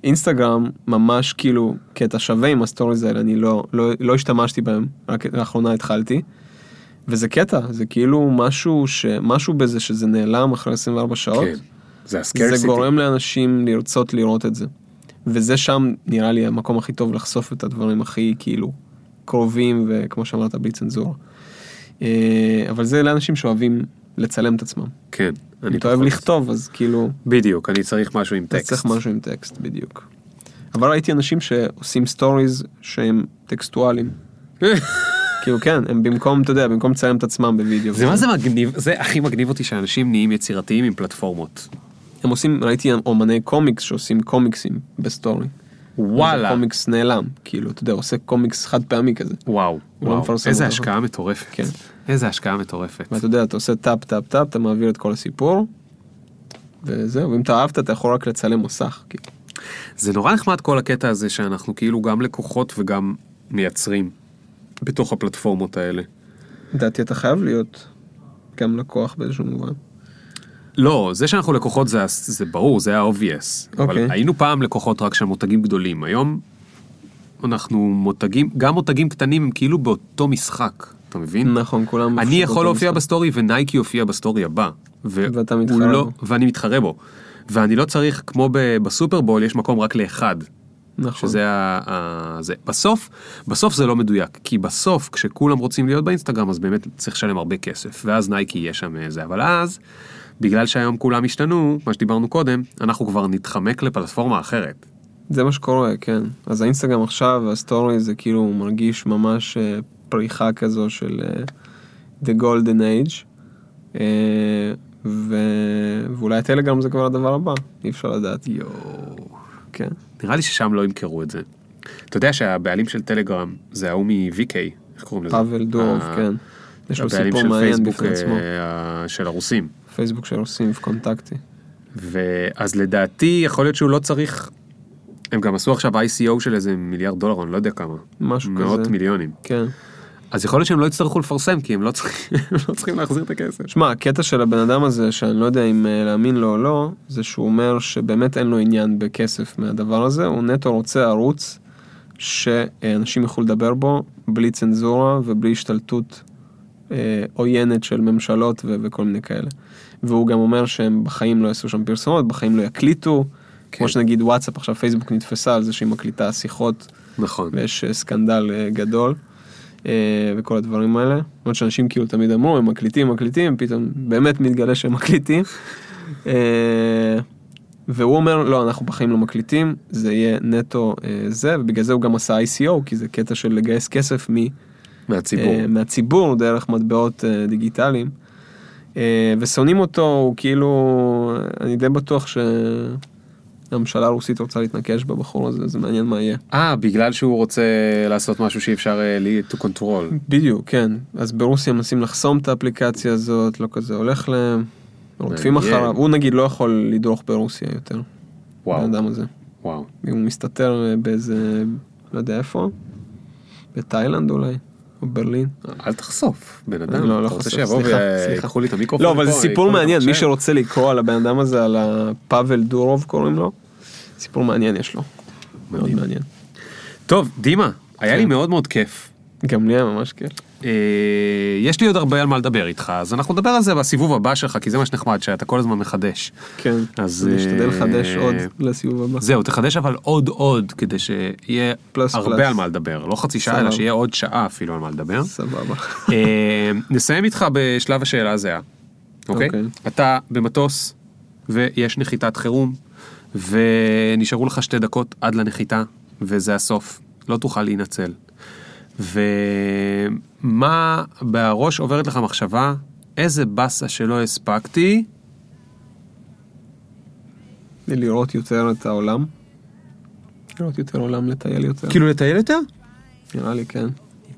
אינסטגרם ממש כאילו קטע שווה עם הסטוריז האלה, אני לא, לא, לא השתמשתי בהם, רק לאחרונה התחלתי. וזה קטע, זה כאילו משהו, ש... משהו בזה שזה נעלם אחרי 24 שעות. כן, זה ה scarcity. זה גורם לאנשים לרצות לראות את זה. וזה שם נראה לי המקום הכי טוב לחשוף את הדברים הכי כאילו קרובים וכמו שאמרת בלי צנזורה. אה, אבל זה לאנשים שאוהבים לצלם את עצמם. כן. אם אני אתה אוהב לכתוב אז כאילו בדיוק, אני צריך משהו עם טקסט. צריך משהו עם טקסט בדיוק. אבל ראיתי אנשים שעושים סטוריז שהם טקסטואלים. כאילו כן, הם במקום, אתה יודע, במקום לצלם את עצמם בווידאו. זה מה זה מגניב, זה הכי מגניב אותי שאנשים נהיים יצירתיים עם פלטפורמות. הם עושים, ראיתי אומני קומיקס שעושים קומיקסים בסטורי. וואלה. אז הקומיקס נעלם, כאילו, אתה יודע, עושה קומיקס חד פעמי כזה. וואו, לא וואו. מפרסם איזה. השקעה מטורפת. כן. איזה השקעה מטורפת. ואתה יודע, אתה עושה tap tap tap, אתה מעביר את כל הסיפור, וזהו, ואם אתה אהבת, אתה יכול רק לצלם מסך. כאילו. זה נורא נחמד כל הקטע הזה שאנחנו כאילו גם לקוחות וגם מייצרים בתוך הפלטפורמות האלה. לדעתי אתה חייב להיות גם לקוח באיזשהו מובן. לא, זה שאנחנו לקוחות זה, זה ברור, זה ה-obvious. אבל אוקיי. היינו פעם לקוחות רק של מותגים גדולים. היום אנחנו מותגים, גם מותגים קטנים הם כאילו באותו משחק, אתה מבין? נכון, כולם... אני יכול להופיע משחק. בסטורי ונייקי יופיע בסטורי הבא. ו- ואתה מתחרה לא, בו. ואני מתחרה בו. ואני לא צריך, כמו בסופרבול, יש מקום רק לאחד. נכון. שזה ה... ה... זה. בסוף, בסוף זה לא מדויק, כי בסוף כשכולם רוצים להיות באינסטגרם אז באמת צריך לשלם הרבה כסף, ואז נייקי יהיה שם איזה, אבל אז, בגלל שהיום כולם השתנו, מה שדיברנו קודם, אנחנו כבר נתחמק לפלטפורמה אחרת. זה מה שקורה, כן. אז האינסטגרם עכשיו, הסטורי זה כאילו מרגיש ממש אה, פריחה כזו של אה, The Golden Age. אה, ו... ואולי הטלגרם זה כבר הדבר הבא, אי אפשר לדעת. יואו. כן. נראה לי ששם לא ימכרו את זה. אתה יודע שהבעלים של טלגרם זה ההוא מ-VK, איך קוראים לזה? פאבל דורוב, כן. יש לו סיפור מעניין בפני עצמו. אה, של הרוסים. פייסבוק של רוסים וקונטקטה. ואז לדעתי יכול להיות שהוא לא צריך, הם גם עשו עכשיו ICO של איזה מיליארד דולר, אני לא יודע כמה. משהו מאות כזה. מיליונים. כן. אז יכול להיות שהם לא יצטרכו לפרסם כי הם לא צריכים, לא צריכים להחזיר את הכסף. שמע, הקטע של הבן אדם הזה, שאני לא יודע אם אה, להאמין לו או לא, זה שהוא אומר שבאמת אין לו עניין בכסף מהדבר הזה, הוא נטו רוצה ערוץ שאנשים יוכלו לדבר בו בלי צנזורה ובלי השתלטות אה, עוינת של ממשלות ו- וכל מיני כאלה. והוא גם אומר שהם בחיים לא יעשו שם פרסומות, בחיים לא יקליטו, כמו שנגיד וואטסאפ עכשיו פייסבוק נתפסה על זה שהיא מקליטה שיחות נכון. ויש אה, סקנדל אה, גדול. אה, וכל הדברים האלה. למרות שאנשים כאילו תמיד אמרו הם מקליטים מקליטים פתאום באמת מתגלה שהם מקליטים. אה, והוא אומר לא אנחנו בחיים לא מקליטים זה יהיה נטו אה, זה ובגלל זה הוא גם עשה ICO כי זה קטע של לגייס כסף מ... מהציבור. מהציבור דרך מטבעות דיגיטליים. ושונאים אותו, הוא כאילו, אני די בטוח שהממשלה הרוסית רוצה להתנקש בבחור הזה, זה מעניין מה יהיה. אה, בגלל שהוא רוצה לעשות משהו שאי אפשר לי to control. בדיוק, כן. אז ברוסיה מנסים לחסום את האפליקציה הזאת, לא כזה הולך להם, רודפים. אחריו, הוא נגיד לא יכול לדרוך ברוסיה יותר, וואו, האדם הזה. וואו. הוא מסתתר אה, באיזה, לא יודע איפה, בתאילנד אולי, או ברלין. אל תחשוף, בן אדם. לא- לא רוצה שיבואו ויקחו לי את המיקרופון? לא, אבל זה סיפור מעניין, מי? שרוצה לקרוא על הבן אדם הזה, על הפאבל דורוב קוראים לו, סיפור מעניין יש לו. מאוד. מעניין. טוב, דימה, היה לי כן. מאוד מאוד כיף. גם לי היה ממש כיף. אה, יש לי עוד הרבה על מה לדבר איתך, אז אנחנו נדבר על זה בסיבוב הבא שלך, כי זה מה שנחמד, שאתה כל הזמן מחדש. כן, אז, אני אשתדל אה, לחדש עוד לסיבוב הבא. זהו, תחדש אבל עוד עוד, כדי שיהיה הרבה. על מה לדבר. לא חצי שעה. אלא שיהיה עוד שעה אפילו על מה לדבר. סבבה. אה, נסיים איתך בשלב השאלה הזהה, אוקיי? אוקיי. אתה במטוס ויש נחיתת חירום ונשארו לך שתי דקות עד לנחיתה וזה הסוף, לא תוכל להינצל. ומה בראש עוברת לך מחשבה, איזה באסה שלא הספקתי, לראות יותר את העולם. לראות יותר עולם, לטייל יותר. כאילו לטייל יותר? נראה לי כן.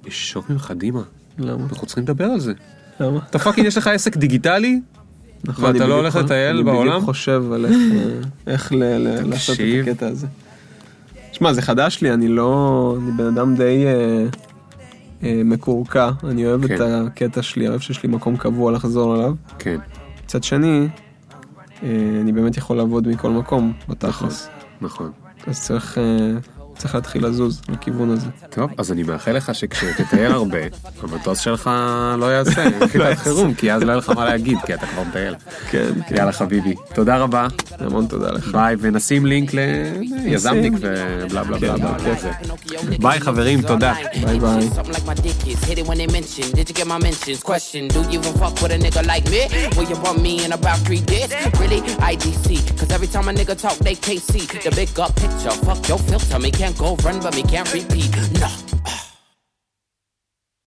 בשוק ממך דימה, למה? אנחנו צריכים לדבר על זה. למה? אתה fucking יש לך עסק דיגיטלי? נכון, ואתה אני לא בדיוק הולך לטייל אני בעולם? בדיוק חושב על איך, אה, לעשות את. הקטע הזה. שמע, זה חדש לי, אני לא... אני בן אדם די אה, מקורקע, אני אוהב את כן. הקטע שלי, אוהב שיש לי מקום קבוע לחזור אליו. כן, מצד שני, אה, אני באמת יכול לעבוד מכל מקום, בתכלס. נכון. אז צריך, אה, צריך להתחיל לזוז לכיוון הזה. טוב, אז אני מאחל לך שכשתטייל הרבה, המטוס שלך לא יעשה נחיתת חירום, כי אז לא יהיה לך מה להגיד, כי אתה כבר מטייל. כן, כן. יאללה חביבי, תודה רבה, המון תודה לך. ביי, ונשים לינק ליזמניק ובלה בלה בלה בלה. כן. ביי חברים, תודה. ביי ביי. Really? IDC. Cause every time a nigga talk, they can't see the big up picture. Fuck your filter, me can't go run, but me can't repeat. No.